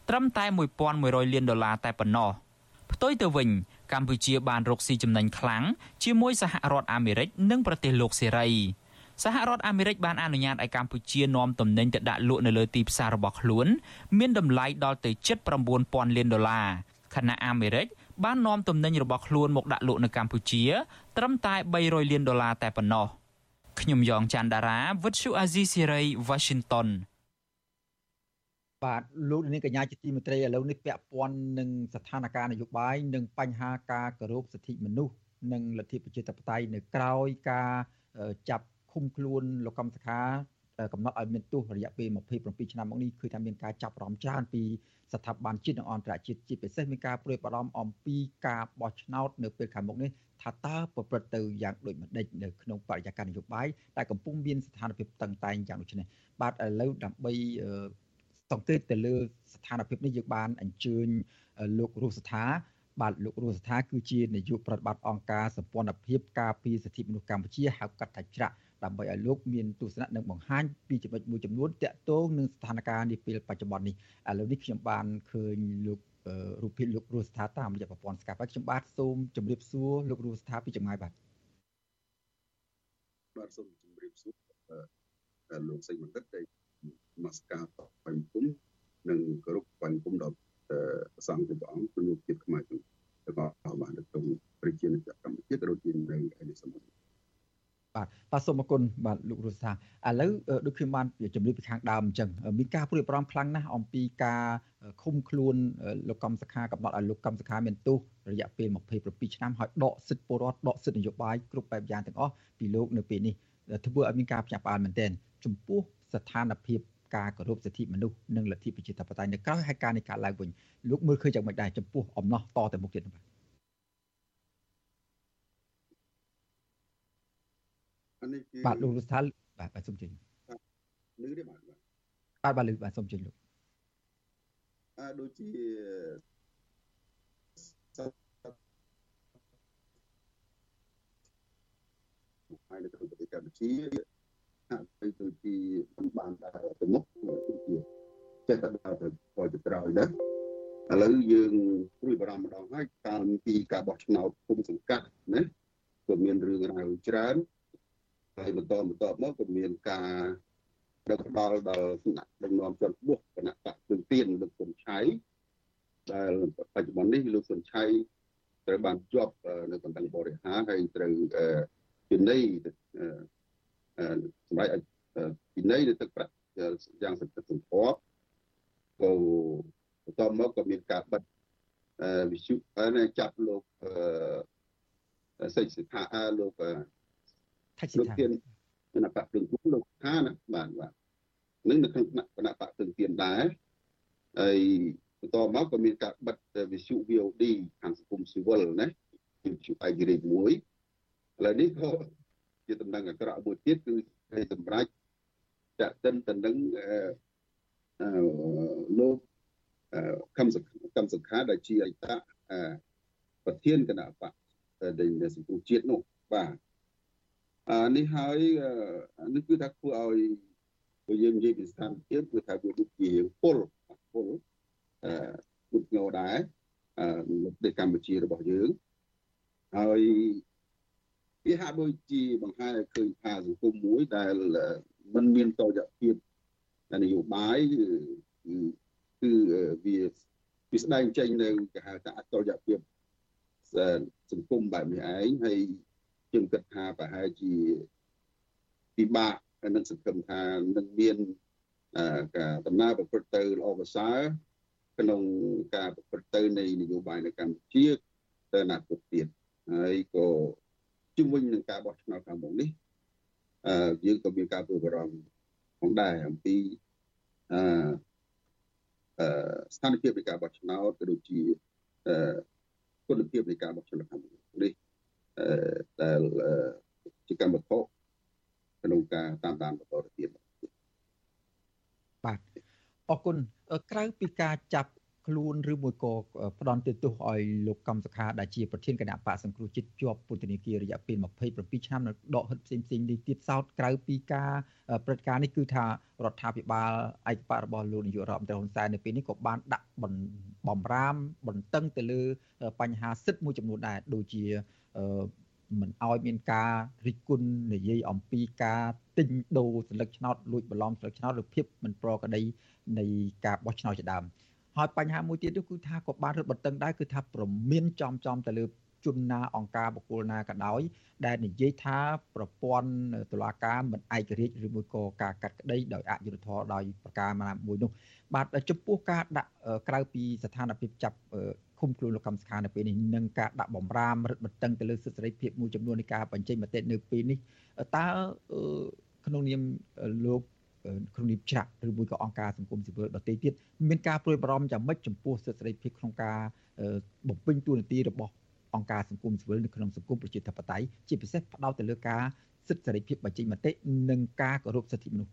ត្រឹមតែ1100លានដុល្លារតែប៉ុណ្ណោះផ្ទុយទៅវិញ កម្ពុជាបានរកស៊ីចំណេញខ្លាំងជាមួយសហរដ្ឋអាមេរិកនិងប្រទេសលោកសេរីសហរដ្ឋអាមេរិកបានអនុញ្ញាតឲ្យកម្ពុជានាំទំនិញទៅដាក់លក់នៅលើទីផ្សាររបស់ខ្លួន មានតម្លៃដល់ទៅជិត9000លានដុល្លារខណៈអាមេរិកបាននាំទំនិញរបស់ខ្លួនមកដាក់លក់នៅកម្ពុជា ត្រឹមតែ300លានដុល្លារតែប៉ុណ្ណោះខ្ញុំយ៉ងច័ន្ទដារាវិទ្យុអាស៊ីសេរី Washington បាទលោកនាងកញ្ញាជាទីមេត្រីឥឡូវនេះពាក់ព័ន្ធនឹងស្ថានភាពនយោបាយនិងបញ្ហាការគោរពសិទ្ធិមនុស្សនិងលទ្ធិប្រជាធិបតេយ្យនៅក្រៅការចាប់ឃុំខ្លួនលោកកម្មសខាកំណត់ឲ្យមានទោសរយៈពេល27ឆ្នាំមកនេះគឺថាមានការចាប់រំច្រើនពីស្ថាប័នជាតិនិងអន្តរជាតិជាពិសេសមានការព្រួយបារម្ភអំពីការបោះឆ្នោតនៅពេលខាងមុខនេះថាតើប្រព្រឹត្តទៅយ៉ាងដូចម្ដេចនៅក្នុងបរិយាកាសនយោបាយដែលកំពុងមានស្ថានភាពតឹងតែងយ៉ាងដូចនេះបាទឥឡូវដើម្បី សង្កេតទៅលើស្ថានភាពនេះយើងបានអញ្ជើញលោករស់ស្ថាបាទលោករស់ស្ថាគឺជានាយកប្រតិបត្តិអង្គការសម្ព័ន្ធភាពការពារសិទ្ធិមនុស្សកម្ពុជាហៅកាត់ថាច្រាក់ដើម្បីឲ្យលោកមានទស្សនៈនិងបង្ហាញពីចំណុចមួយចំនួនតាក់ទងនឹងស្ថានភាពនាពេលបច្ចុប្បន្ននេះឥឡូវនេះខ្ញុំបានឃើញលោករូបភាពលោករស់ស្ថាតាមរយៈប្រព័ន្ធ Skype ខ្ញុំបាទសូមជម្រាបសួរលោករស់ស្ថាពីចម្ងាយបាទបាទសូមជម្រាបសួរលោកសេចបណ្ឌិតដែល មកស្ការបាញ់គុំនិងគោរពបាញ់គុំដល់សង្ឃព្រះអង្គគឺលោកជាតិខ្មែរទាំងអស់បានទៅក្នុងប្រជាជាតិកម្ពុជាក៏ដូចជានៅឯនេះសមុទ្របាទបាទសូមអរគុណបាទលោករស់ថាឥឡូវដូចខ្ញុំបានជំរាបពីខាងដើមអញ្ចឹងមានការព្រួយបារម្ភខ្លាំងណាស់អំពីការឃុំខ្លួនលោកកំសខាកំណត់ឲ្យលោកកំសខាមានទោសរយៈពេល27ឆ្នាំហើយដកសិទ្ធិពលរដ្ឋដកសិទ្ធិនយោបាយគ្រប់បែបយ៉ាងទាំងអស់ពីលោកនៅពេលនេះធ្វើឲ្យមានការភ្ញាក់ផ្អើលមែនទែនចំពោះ ស្ថានភាពការគោរពសិទ្ធិមនុស្សនិងលទ្ធិប្រជាធិបតេយ្យនៅក្រៅហេតុការណ៍នៃការឡើងវិញលោកមើលឃើញយ៉ាងម៉េចដែរចំពោះអំណោះតទៅមុខទៀតបាទបាទលោករដ្ឋាភិបាលបាទបាទសូមជិញលឺទេបាទបាទបាទលឺបាទសូមជិញលោកអឺដូចជាហើយនៅក្នុងប្រទេសកម្ពុជា ហាក់បីដូចជាមិនបានដើរទៅមុខគឺជាចេះតែដើរទៅទៅទៅក្រោយណាឥឡូវយើងព្រួយបារម្ភម្ដងហើយតាមពីការបោះឆ្នោតគុំសង្កាត់ណាក៏មានរឿងរ៉ាវច្រើនហើយបន្តបន្តមកក៏មានការដឹកដល់ដល់គណៈដឹកនាំជាន់ខ្ពស់គណៈបកព្រឹងទៀនលោកសុនឆៃដែលបច្ចុប្បន្ននេះលោកសុនឆៃត្រូវបានជាប់នៅកណ្ដឹងបរិហារហើយត្រូវពិន័យ សម្រាប់ពិន័យនៅទឹកប្រាក់យ៉ាងសន្ធឹកសន្ធាប់ក៏បន្តមកក៏មានការបិទវិសុហើយចាប់លោកសេចសិដ្ឋាលោកថាជាថាគណៈបកព្រឹងគុំលោកថាណាបាទបាទនឹងនៅក្នុងគណៈបកព្រឹងទៀនដែរហើយបន្តមកក៏មានការបិទវិសុ VOD ខាងសង្គមស៊ីវិលណាជាជាឯករាជ្យមួយឥឡូវនេះក៏ ជាតំណែងអាក្រក់មួយទៀតគឺគេសម្រាប់ចាក់ទិនទៅនឹងអឺលោកខំខំសង្ខាដែលជាអតីតប្រធានគណៈបកដែលសង្គមជាតិនោះបាទអានេះហើយនេះគឺថាធ្វើឲ្យបើយើងនិយាយពីស្ថានភាពគឺថាវាដូចជាពលពលអឺមុតងោដែរអឺនៅប្រទេសកម្ពុជារបស់យើងហើយ វាហាក់ដូចជាបង្ហាញឲ្យឃើញថាសង្គមមួយដែលมันមានតយភាពនយោបាយគឺគឺវាវាស្ដែងចេញនៅគេហៅថាអតយភាពសង្គមបែបនេះឯងហើយខ្ញុំគិតថាប្រហែលជាពិបាកនឹងសង្ឃឹមថានឹងមានការដំណើរប្រព្រឹត្តទៅល្អប្រសើរក្នុងការប្រព្រឹត្តទៅនៃនយោបាយនៅកម្ពុជាទៅអនាគតទៀតហើយក៏ ជំវិញនឹងការបោះឆ្នោតខាងមុខនេះអឺយើងក៏មានការព្រួយបារម្ភផងដែរអំពីអឺអឺស្ថានភាពនៃការបោះឆ្នោតក៏ដូចជាអឺគុណភាពនៃការបោះឆ្នោតខាងមុខនេះដែលជាកម្មវត្ថុក្នុងការតាមដានបន្តទៅទៀតបាទអរគុណក្រៅពីការចាប់ ខ្លួនឬមួយក៏ផ្ដន់ទោសឲ្យលោកកំសខាដែលជាប្រធានគណៈបកសង្គ្រោះជាតិជាប់ពន្ធនាគាររយៈពេល27ឆ្នាំនៅដកហិតផ្សេងផ្សេងនេះទៀតសោតក្រៅពីការព្រឹត្តិការណ៍នេះគឺថារដ្ឋាភិបាលឯកបករបស់លោកនាយករដ្ឋមន្ត្រីហ៊ុនសែននៅពេលនេះក៏បានដាក់បំរាមបន្តឹងទៅលើបញ្ហាសិទ្ធិមួយចំនួនដែរដូចជាមិនឲ្យមានការរិះគន់និយាយអំពីការទិញដូរសិលឹកឆ្នោតលួចបន្លំសិលឹកឆ្នោតឬភាពមិនប្រក្រតីនៃការបោះឆ្នោតជាដើម ហើយបញ្ហាមួយទៀតគឺថាក៏បានរឹតបន្តឹងដែរគឺថាប្រមានចំចំទៅលើជនណាអង្គការបុគ្គលណាក៏ដោយ ដែលនិយាយថាប្រព័ន្ធតុលាការមិនឯករាជ្យឬមួយក៏ការកាត់ក្តីដោយអយុត្តិធម៌ដោយប្រការណាមួយនោះបាទចំពោះការដាក់ក្រៅពីស្ថានភាពចាប់ឃុំខ្លួនលោកកម្មសខានៅពេលនេះនឹងការដាក់បំរាមរឹតបន្តឹងទៅលើសិទ្ធិសេរីភាពមួយចំនួននៃការបញ្ចេញមតិនៅពេលនេះតើក្នុងនាមលោក ក្នុងនាមច្រាក់ឬមួយក៏អង្គការសង្គមស៊ីវិលដទៃទៀតមានការព្រួយបារម្ភយ៉ាងម៉េចចំពោះសិទ្ធិសេរីភាពក្នុងការបំពេញតួនាទីរបស់អង្គការសង្គមស៊ីវិលនៅក្នុងសង្គមប្រជាធិបតេយ្យជាពិសេសផ្ដោតទៅលើការសិទ្ធិសេរីភាពបញ្ចេញមតិនិងការគោរពសិទ្ធិមនុស្ស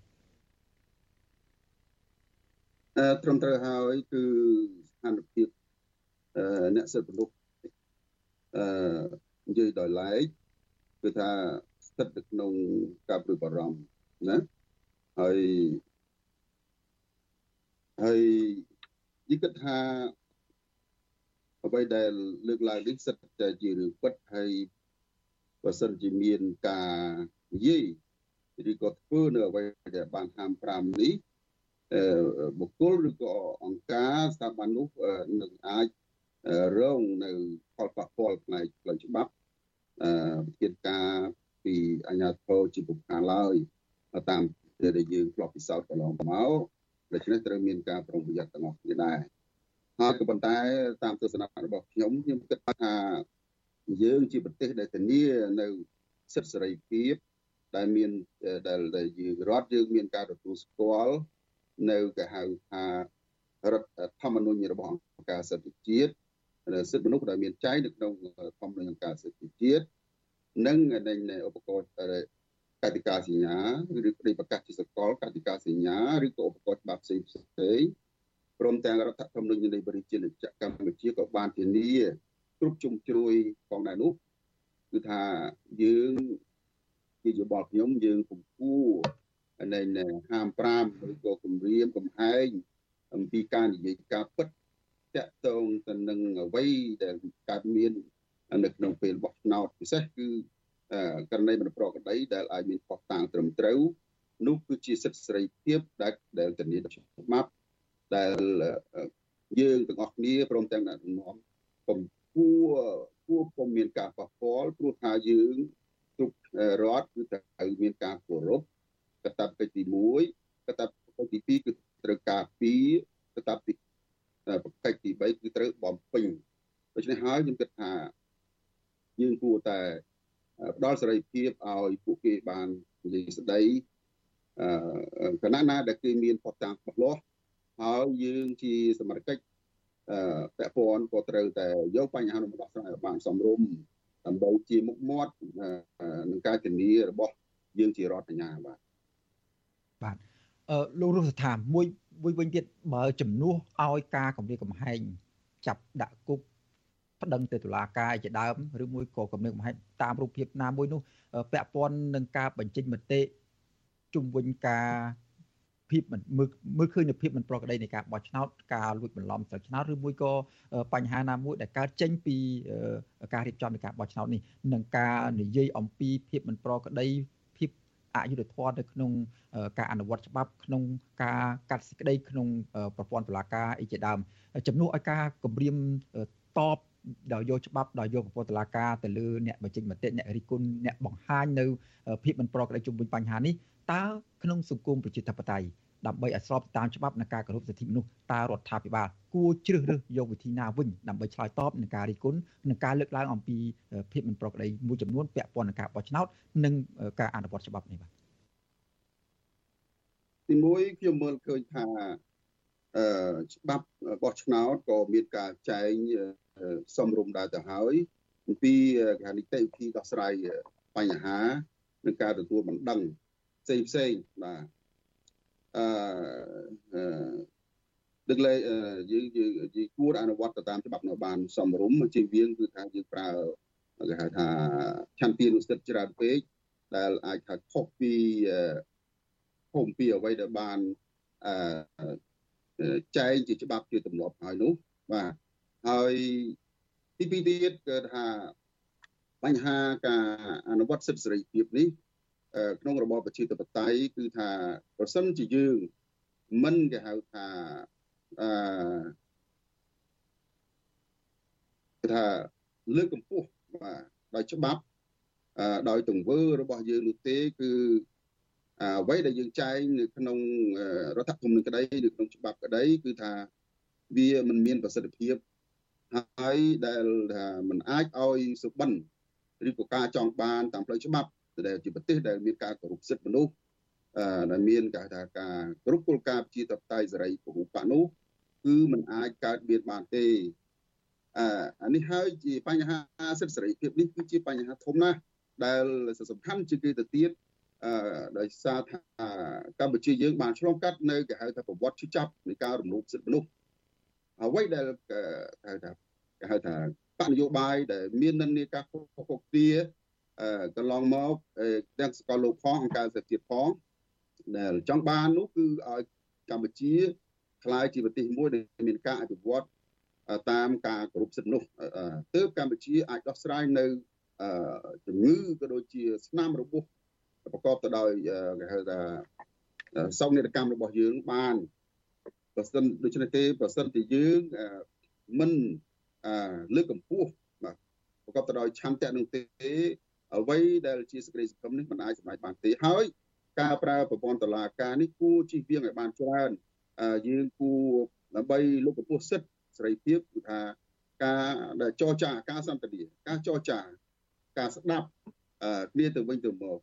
អឺត្រឹមត្រូវហើយគឺស្ថានភាពអឺអ្នកសិទ្ធិមនុស្សអឺនិយាយដោយឡែកគឺថាស្ថិតនៅក្នុងការព្រួយបារម្ភណា ហើយហើយនិយាយគិតថាអ្វីដែលលើកឡើងនេះសិតតែជារឿងពិតហើយបើសិនជាមានការនិយាយឬក៏ធ្វើនៅអ្វីដែលបានហាម5នេះបុគ្គលឬក៏អង្គការស្ថាប័ននោះនឹងអាចរងនៅផលប៉ះពាល់ផ្នែកផ្លូវច្បាប់អឺវិធានការពីអាជ្ញាធរជាពុកខាងឡើយតាម ដែលយើងធ្លាប់ពិសោធន៍កន្លងមកដូច្នេះត្រូវមានការប្រុងប្រយ័ត្នទាំងអស់គ្នាដែរហើយក៏ប៉ុន្តែតាមទស្សនៈរបស់ខ្ញុំខ្ញុំគិតថាយើងជាប្រទេសដែលធានានៅសិទ្ធិសេរីភាពដែលមានដែលយើងរដ្ឋយើងមានការទទួលស្គាល់នៅគេហៅថារដ្ឋធម្មនុញ្ញរបស់អង្គការសិទ្ធិជាតិសិទ្ធិមនុស្សដែលមានចែងនៅក្នុងធម្មនុញ្ញអង្គការសិទ្ធិជាតិនិងនៃឧបករណ៍ កតិកាសញ្ញាឬក្តីប្រកាសជាសកលកតិកាសញ្ញាឬក៏ឧបករណ៍ច្បាប់ផ្សេងផ្សេងព្រមទាំងរដ្ឋធម្មនុញ្ញនៃប្រជាជាតិកម្ពុជាក៏បានធានាគ្រប់ជំជ្រួយផងដែរនោះគឺថាយើងជាយោបល់ខ្ញុំយើងកំពុងនៃហាម5ឬក៏គម្រាមកំហែងអំពីការនិយាយការពិតតកតងទៅនឹងអ្វីដែលកើតមាននៅក្នុងពេលបោះឆ្នោតពិសេសគឺ ករណីមិនប្រក្រតីដែលអាចមានខុសតាំងត្រឹមត្រូវនោះគឺជាសិទ្ធិសេរីភាពដែលដែលធានាដោយច្បាប់ដែលយើងទាំងអស់គ្នាព្រមទាំងអ្នកនាំកំពុងគួរពុំមានការប៉ះពាល់ព្រោះថាយើងគ្រប់រដ្ឋគឺត្រូវមានការគោរពកតាបកិច្ចទី1កតាបកិច្ចទី2គឺត្រូវការពីកតាបកិច្ចទី3គឺត្រូវបំពេញដូច្នេះហើយខ្ញុំគិតថាយើងគួរតែ ផ្ដល់សេរីភាពឲ្យពួកគេបាននិយាយស្ដីអឺគណៈណាដែលគេមានផុសតាំងច្បាស់លាស់ហើយយើងជាសមាជិកអឺពាក់ព័ន្ធក៏ត្រូវតែយកបញ្ហានោះមកដោះស្រាយឲ្យបានសមរម្យដើម្បីជាមុខមាត់នឹងការធានារបស់យើងជារដ្ឋអាជ្ញាបាទបាទអឺលោករស់ស្ថានមួយមួយវិញទៀតបើជំនួសឲ្យការគម្រាមកំហែងចាប់ដាក់គុក ប្តឹងទៅតុលាការជាដើមឬមួយក៏គម្រាមកំហែងតាមរូបភាពណាមួយនោះពាក់ព័ន្ធនឹងការបញ្ចេញមតិជុំវិញការភាពមិនមើលមើលឃើញនូវភាពមិនប្រក្រតីនៃការបោះឆ្នោតការលួចបន្លំស្លឹកឆ្នោតឬមួយក៏បញ្ហាណាមួយដែលកើតចេញពីការរៀបចំនៃការបោះឆ្នោតនេះនឹងការនិយាយអំពីភាពមិនប្រក្រតីភាពអយុត្តិធម៌នៅក្នុងការអនុវត្តច្បាប់ក្នុងការកាត់សេចក្តីក្នុងប្រព័ន្ធតុលាការអីជាដើមជំនួសឲ្យការគម្រាមតប ដោយយកច្បាប់ដោយយកប្រព័ន្ធតុលាការទៅលើអ្នកបញ្ចេញមតិអ្នករិះគន់អ្នកបង្ហាញនៅភាពមិនប្រក្រតីជុំវិញបញ្ហានេះតើក្នុងសង្គមប្រជាធិបតេយ្យដើម្បីឲ្យស្របតាមច្បាប់នៃការគោរពសិទ្ធិមនុស្សតើរដ្ឋាភិបាលគួរជ្រើសរើសយកវិធីណាវិញដើម្បីឆ្លើយតបនឹងការរិះគន់និងការលើកឡើងអំពីភាពមិនប្រក្រតីមួយចំនួនពាក់ព័ន្ធនឹងការបោះឆ្នោតនិងការអនុវត្តច្បាប់នេះបាទទីមួយខ្ញុំមើលឃើញថាអឺច្បាប់បោះឆ្នោតក៏មានការចែង សំរុំដែរទៅហើយអំពីការនីតិវិធីដោះស្រាយបញ្ហានិងការទទួលបណ្ដឹងផ្សេងផ្សេងបាទអឺដឹកលេយើងយើងគួរអនុវត្តទៅតាមច្បាប់នៅបានសំរុំជាវៀងគឺថាយើងប្រើគេហៅថាឆន្ទានុសិទ្ធិច្រើនពេកដែលអាចថាខុសពីខុសពីអ្វីដែលបានអឺចែងជាច្បាប់ជាទម្លាប់ហើយនោះបាទ ហើយទីពីរទៀតគឺថាបញ្ហាការអនុវត្តសិទ្ធិសេរីភាពនេះក្នុងរបបប្រជាធិបតេយ្យគឺថាប្រសិនជាយើងមិនគេហៅថាអឺគេថាលើកកម្ពស់បាទដោយច្បាប់ដោយទង្វើរបស់យើងនោះទេគឺអ្វីដែលយើងចែងនៅក្នុងរដ្ឋធម្មនុញ្ញក្តីឬក្នុងច្បាប់ក្តីគឺថាវាមិនមានប្រសិទ្ធភាព ហើយដែលថាมันអាចឲ្យសុបិនឬក៏ការចង់បានតាមផ្លូវច្បាប់ដែលជាប្រទេសដែលមានការគោរពសិទ្ធិមនុស្សអឺដែលមានគេថាការគ្រប់គោលការណ៍ជាតបតៃសេរីពហុបកនោះគឺมันអាចកើតមានបានទេអឺអានេះហើយជាបញ្ហាសិទ្ធិសេរីភាពនេះគឺជាបញ្ហាធំណាស់ដែលសំខាន់ជាងគេទៅទៀតអឺដោយសារថាកម្ពុជាយើងបានឆ្លងកាត់នៅគេហៅថាប្រវត្តិជិះចាប់នៃការរំលោភសិទ្ធិមនុស្ស អ្វីដែលហៅថាគេហៅថាបកនយោបាយដែលមាននិន្នាការខុសខុសគ្នាកន្លងមកទាំងសកលលោកផងអង្គការសិទ្ធិជាតិផងដែលចង់បាននោះគឺឲ្យកម្ពុជាក្លាយជាប្រទេសមួយដែលមានការអភិវឌ្ឍតាមការគោរពសិទ្ធិនោះទើបកម្ពុជាអាចដោះស្រាយនៅជំងឺក៏ដូចជាស្នាមរបួសប្រកបទៅដោយគេហៅថាសោកនាដកម្មរបស់យើងបាន ប្រសិនដូច្នេះទេប្រសិនជាយើងមិនលើកកម្ពស់បាទប្រកបទៅដោយឆន្ទៈនឹងទេអ្វីដែលជាសេចក្តីសង្ឃឹមនេះមិនអាចសម្រេចបានទេហើយការប្រើប្រព័ន្ធតឡាការនេះគួរជិះវៀងឲ្យបានច្រើនយើងគួរដើម្បីលោកកម្ពស់សិទ្ធិសេរីភាពគឺថាការដែលចរចាការសន្ទនាការចរចាការស្ដាប់គ្នាទៅវិញទៅមក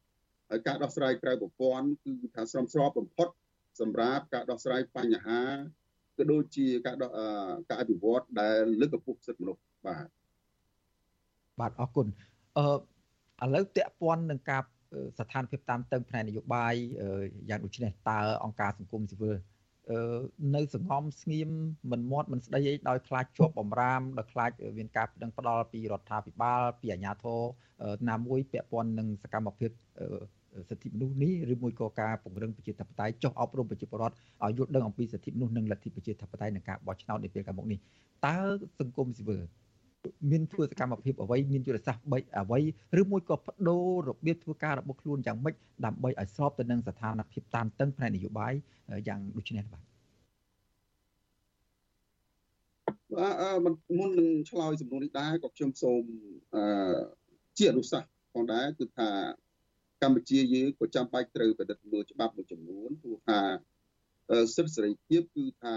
ហើយការដោះស្រាយក្រៅប្រព័ន្ធគឺថាស្រមស្របបំផុត សម្រាប់ការដោះស្រាយបញ្ហាក៏ដូចជាការដោះការអភិវឌ្ឍដែលលើកកម្ពស់សិទ្ធិមនុស្សបាទបាទអរគុណអឺឥឡូវតេព័ន្ធនឹងការស្ថានភាពតាមតឹងផ្នែកនយោបាយយ៉ាងដូចនេះតើអង្គការសង្គមស៊ីវិលនៅសង្ងំស្ងៀមមិនមាត់មិនស្ដីអីដោយខ្លាចជាប់បំរាមដោយខ្លាចមានការប្តឹងផ្ដាល់ពីរដ្ឋាភិបាលពីអាជ្ញាធរណាមួយពាក់ព័ន្ធនឹងសកម្មភាព សិទ្ធិមនុស្សនេះឬមួយក៏ការពង្រឹងប្រជាធិបតេយ្យចុះអប់រំប្រជាពលរដ្ឋឲ្យយល់ដឹងអំពីសិទ្ធិមនុស្សនិងលទ្ធិប្រជាធិបតេយ្យនិងការបោះឆ្នោតនាពេលខាងមុខនេះតើសង្គមស៊ីវិលមានធ្វើសកម្មភាពអ្វីមានយុទ្ធសាស្ត្របីអ្វីឬមួយក៏បដូររបៀបធ្វើការរបស់ខ្លួនយ៉ាងម៉េចដើម្បីឲ្យស្របទៅនឹងស្ថានភាពតានតឹងផ្នែកនយោបាយយ៉ាងដូចនេះបាទបាទមុននឹងឆ្លើយសំណួរនេះដែរក៏ខ្ញុំសូមអឺជាអនុសាសន៍ផងដែរគឺថា កម្ពុជាយើងក៏ចាំបាច់ត្រូវប្រឌិតមើលច្បាប់មួយចំនួនព្រោះថាសិទ្ធិសេរីភាពគឺថា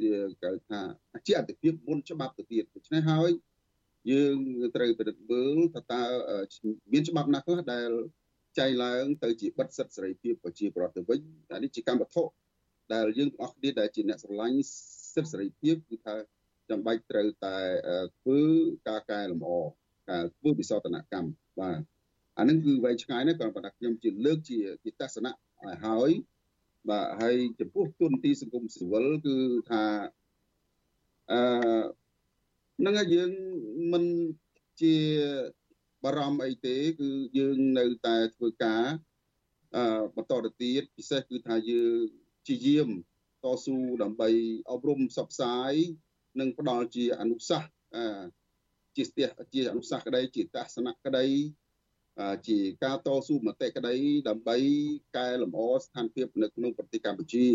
វាគេថាជាអតិភិបមុនច្បាប់ទៅទៀតដូច្នេះហើយយើងត្រូវពិនិត្យមើលថាតើមានច្បាប់ណាខ្លះដែលចែងឡើងទៅជាបិទសិទ្ធិសេរីភាពប្រជាពលរដ្ឋទៅវិញតែនេះជាកម្មវត្ថុដែលយើងទាំងអស់គ្នាដែលជាអ្នកស្រឡាញ់សិទ្ធិសេរីភាពគឺថាចាំបាច់ត្រូវតែធ្វើការកែលម្អការធ្វើវិសោធនកម្មបាទ អានឹងគឺវែងឆ្ងាយណាស់ក៏ប៉ុន្តែខ្ញុំជាលើកជាជាទស្សនៈឲ្យហើយបាទហើយចំពោះទុនទីសង្គមស៊ីវិលគឺថាអឺនឹងយើងមិនជាបារម្ភអីទេគឺយើងនៅតែធ្វើការអឺបន្តទៅទៀតពិសេសគឺថាយើងជាយាមតស៊ូដើម្បីអប់រំផ្សព្វផ្សាយនិងផ្ដល់ជាអនុសាសន៍អឺជាស្ទះជាអនុសាសន៍ក្តីជាទស្សនៈក្តី ជាការតស៊ូមតិក្តីដើម្បីកែលម្អស្ថានភាពនៅក្នុងប្រទេសកម្ពុជា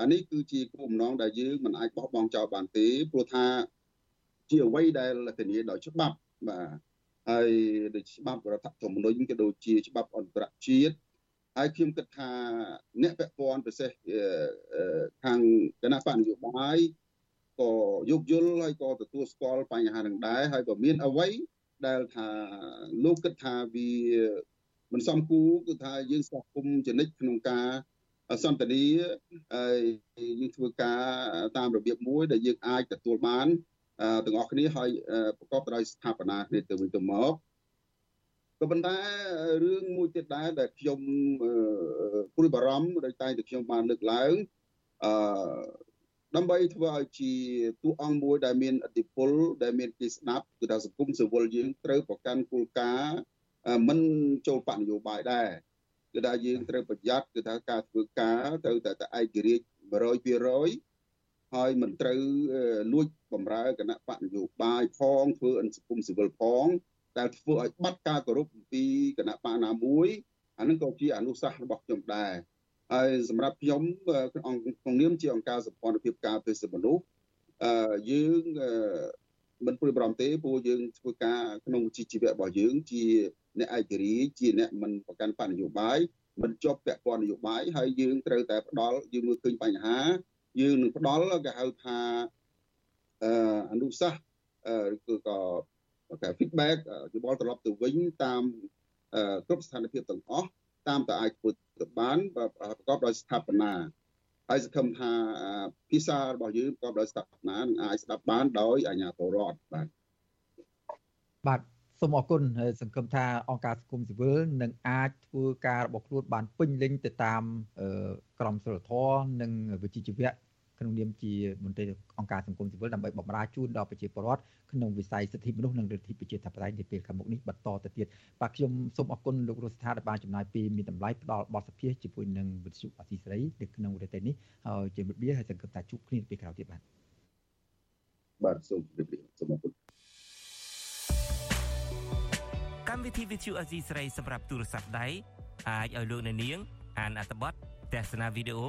អានេះគឺជាគោលបំណងដែលយើងមិនអាចបោះបង់ចោលបានទេព្រោះថាជាអ្វីដែលធានាដោយច្បាប់បាទហើយដូចច្បាប់រដ្ឋធម្មនុញ្ញក៏ដូចជាច្បាប់អន្តរជាតិហើយខ្ញុំគិតថាអ្នកពាក់ព័ន្ធពិសេសខាងគណៈបកនយោបាយក៏យោគយល់ហើយក៏ទទួលស្គាល់បញ្ហានឹងដែរហើយក៏មានអ្វី ដែលថាលោកគិតថាវាមិនសមគួរគឺថាយើងស្វាគមន៍ចនិចក្នុងការសន្តានាហើយយើងធ្វើការតាមរបៀបមួយដែលយើងអាចទទួលបានទាំងអស់គ្នាហើយប្រកបដោយស្ថាបនាគ្នាទៅវិញទៅមកក៏ប៉ុន្តែរឿងមួយទៀតដែរដែលខ្ញុំព្រួយបារម្ភដោយតែតែខ្ញុំបានលើកឡើងអឺ ដើម្បីធ្វើឲ្យជាតួអង្គមួយដែលមានអធិបុលដែលមានគេស្ដាប់គឺថាសង្គមស៊ីវិលយើងត្រូវប្រកាន់គោលការណ៍មិនចូលបកនយោបាយដែរគឺថាយើងត្រូវប្រយ័ត្នគឺថាការធ្វើការត្រូវតែឯករាជ្យ100%ហើយមិនត្រូវលួចបំរើគណៈបកនយោបាយផងធ្វើអនសង្គមស៊ីវិលផងដែលធ្វើឲ្យបាត់ការគោរពពីគណៈបកណាមួយអានឹងក៏ជាអនុសាសន៍របស់ខ្ញុំដែរ ហើយសម្រាប់ខ្ញុំអង្គក្នុងនាមជាអង្គការសម្ព័ន្ធភាពការពារសិទ្ធិមនុស្សអឺយើងមិនព្រួយបារម្ភទេព្រោះយើងធ្វើការក្នុងជីវៈរបស់យើង ជាអ្នកឯករាជ្យជាអ្នកមិនប្រកាន់បកនយោបាយមិនជាប់ពាក់ព័ន្ធនយោបាយហើយយើងត្រូវតែផ្ដល់យើងមើលឃើញបញ្ហា យើងនឹងផ្ដល់គេហៅថាអឺអនុសាសន៍ឬក៏គេ feedback យោបល់ត្រឡប់ទៅវិញតាមគ្រប់ស្ថានភាពទាំងអស់ តាមតែអាចធ្វើទៅបានប្រកបដោយស្ថាបនាហើយសង្ឃឹមថាភាសារបស់យើងប្រកបដោយស្ថាបនានឹងអាចស្ដាប់បានដោយអាជ្ញាធររដ្ឋបាទបាទសូមអរគុណហើយសង្ឃឹមថាអង្គការសង្គមស៊ីវិលនឹងអាចធ្វើការរបស់ខ្លួនបានពេញលេញទៅតាមក្រមសីលធម៌និងវិជ្ជាជីវៈ ក្នុងនាមជាមន្ត្រីអង្គការសង្គមស៊ីវិលដើម្បីបម្រើជូនដល់ប្រជាពលរដ្ឋក្នុងវិស័យសិទ្ធិមនុស្សនិងលទ្ធិប្រជាធិបតេយ្យនាពេលខាងមុខនេះបន្តទៅទៀតបាទខ្ញុំសូមអរគុណលោករស់ស្ថាដែលបានចំណាយពេលមានតម្លៃផ្ដល់បទសភាជាមួយនឹងវិទ្យុអសីសេរីនៅក្នុងរយៈពេលនេះហើយជាមិត្តបៀហើយសង្ឃឹមថាជួបគ្នាពេលក្រោយទៀតបាទបាទសូមជម្រាបលាសូមអរគុណកម្មវិធីវិទ្យុអសីសេរីសម្រាប់ទូរស័ព្ទដៃអាចឲ្យលោកអ្នកនាងអានអត្ថបទទស្សនាវីដេអូ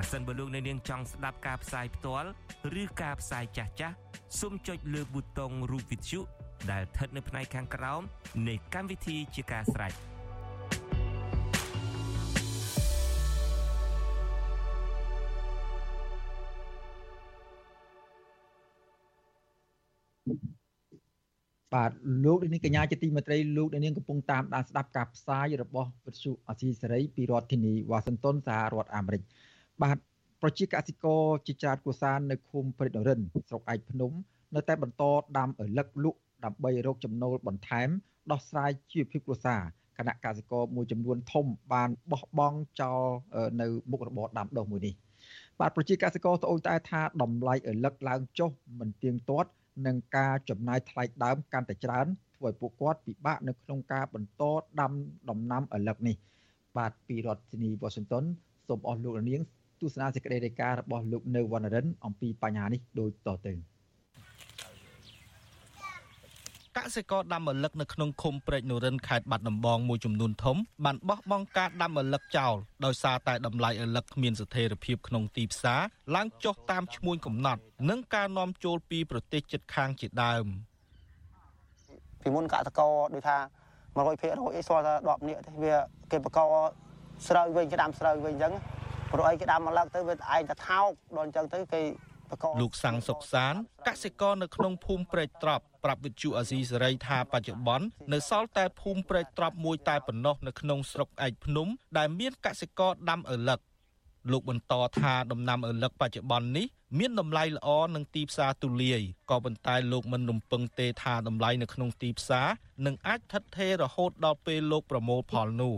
ប្រសិនបើលោកអ្នកនាងចង់ស្ដាប់ការផ្សាយផ្ទាល់ឬការផ្សាយចាស់ចាស់សូមចុចលើប៊ូតុងរូប Vithu ដែលស្ថិតនៅផ្នែកខាងក្រោមនៃកម្មវិធីជាការស្រេចបាទលោកនាងកញ្ញាជាទីមេត្រីលោកនាងកំពុងតាមដានស្ដាប់ការផ្សាយរបស់វិទ្យុអសីសេរីពីរដ្ឋធានីវ៉ាស៊ីនតោនសហរដ្ឋអាមេរិក បាទប្រជាកសិករជាច្រើនគូសាននៅឃុំព្រៃនរិនស្រុកឯកភ្នំ នៅតែបន្តដាំឪលឹកលក់ដើម្បីរកចំណូលបន្ថែម ដោះស្រាយជីវភាពគ្រួសារគណៈកសិករមួយចំនួនធំបានបោះបង់ចោលនៅមុខរបរដាំដុះមួយនេះបាទប្រជាកសិករត្អូញត្អែថាតម្លៃឪលឹកឡើងចុះមិនទៀងទាត់និងការចំណាយថ្លៃដើមកាន់តែច្រើនធ្វើឲ្យពួកគាត់ពិបាកនៅក្នុងការបន្តដាំដំណាំឪឡឹកនេះ បាទពីរដ្ឋធានីវ៉ាស៊ីនតោនសូមអស់លោកនាង ទស្សនាសេចក្តីរាយការណ៍របស់លោកនៅវណ្ណរិនអំពីបញ្ហានេះដូចតទៅកសិករដាំឪឡឹកនៅក្នុងឃុំព្រែកនរិនខេត្តបាត់ដំបងមួយចំនួនធំបានបោះបង់ការដាំឪឡឹកចោលដោយសារតែតម្លៃឪឡឹកគ្មានស្ថិរភាពក្នុងទីផ្សារឡើងចុះតាមឈ្មួញកំណត់ និងការនាំចូលពីប្រទេសជិតខាងជាដើមពីមុនកសិករដូចថា100%អីស្គាល់ថា10នាក់ទេវាគេបកស្រូវវិញគេដាំស្រូវវិញអញ្ចឹង ព្រោះអីគេដាំមកលើកទៅវាឯងតែថោកដល់អញ្ចឹងទៅគេលោកសាំងសុកសានកសិករនៅក្នុងភូមិព្រែកត្រប់ប្រាប់វិទ្យុអាស៊ីសេរីថាបច្ចុប្បន្ននៅសល់តែភូមិព្រែកត្រប់មួយតែប៉ុណ្ណោះនៅក្នុងស្រុកឯកភ្នំ ដែលមានកសិករដាំឪឡឹកលោកបន្តថាដំណាំឪឡឹកបច្ចុប្បន្ននេះមានតម្លៃល្អនិងទីផ្សារទូលាយក៏ប៉ុន្តែលោកមិនរំពឹងទេថាតម្លៃនៅក្នុងទីផ្សារនឹងអាចថិតថេររហូតដល់ពេលលោកប្រមូលផលនោះ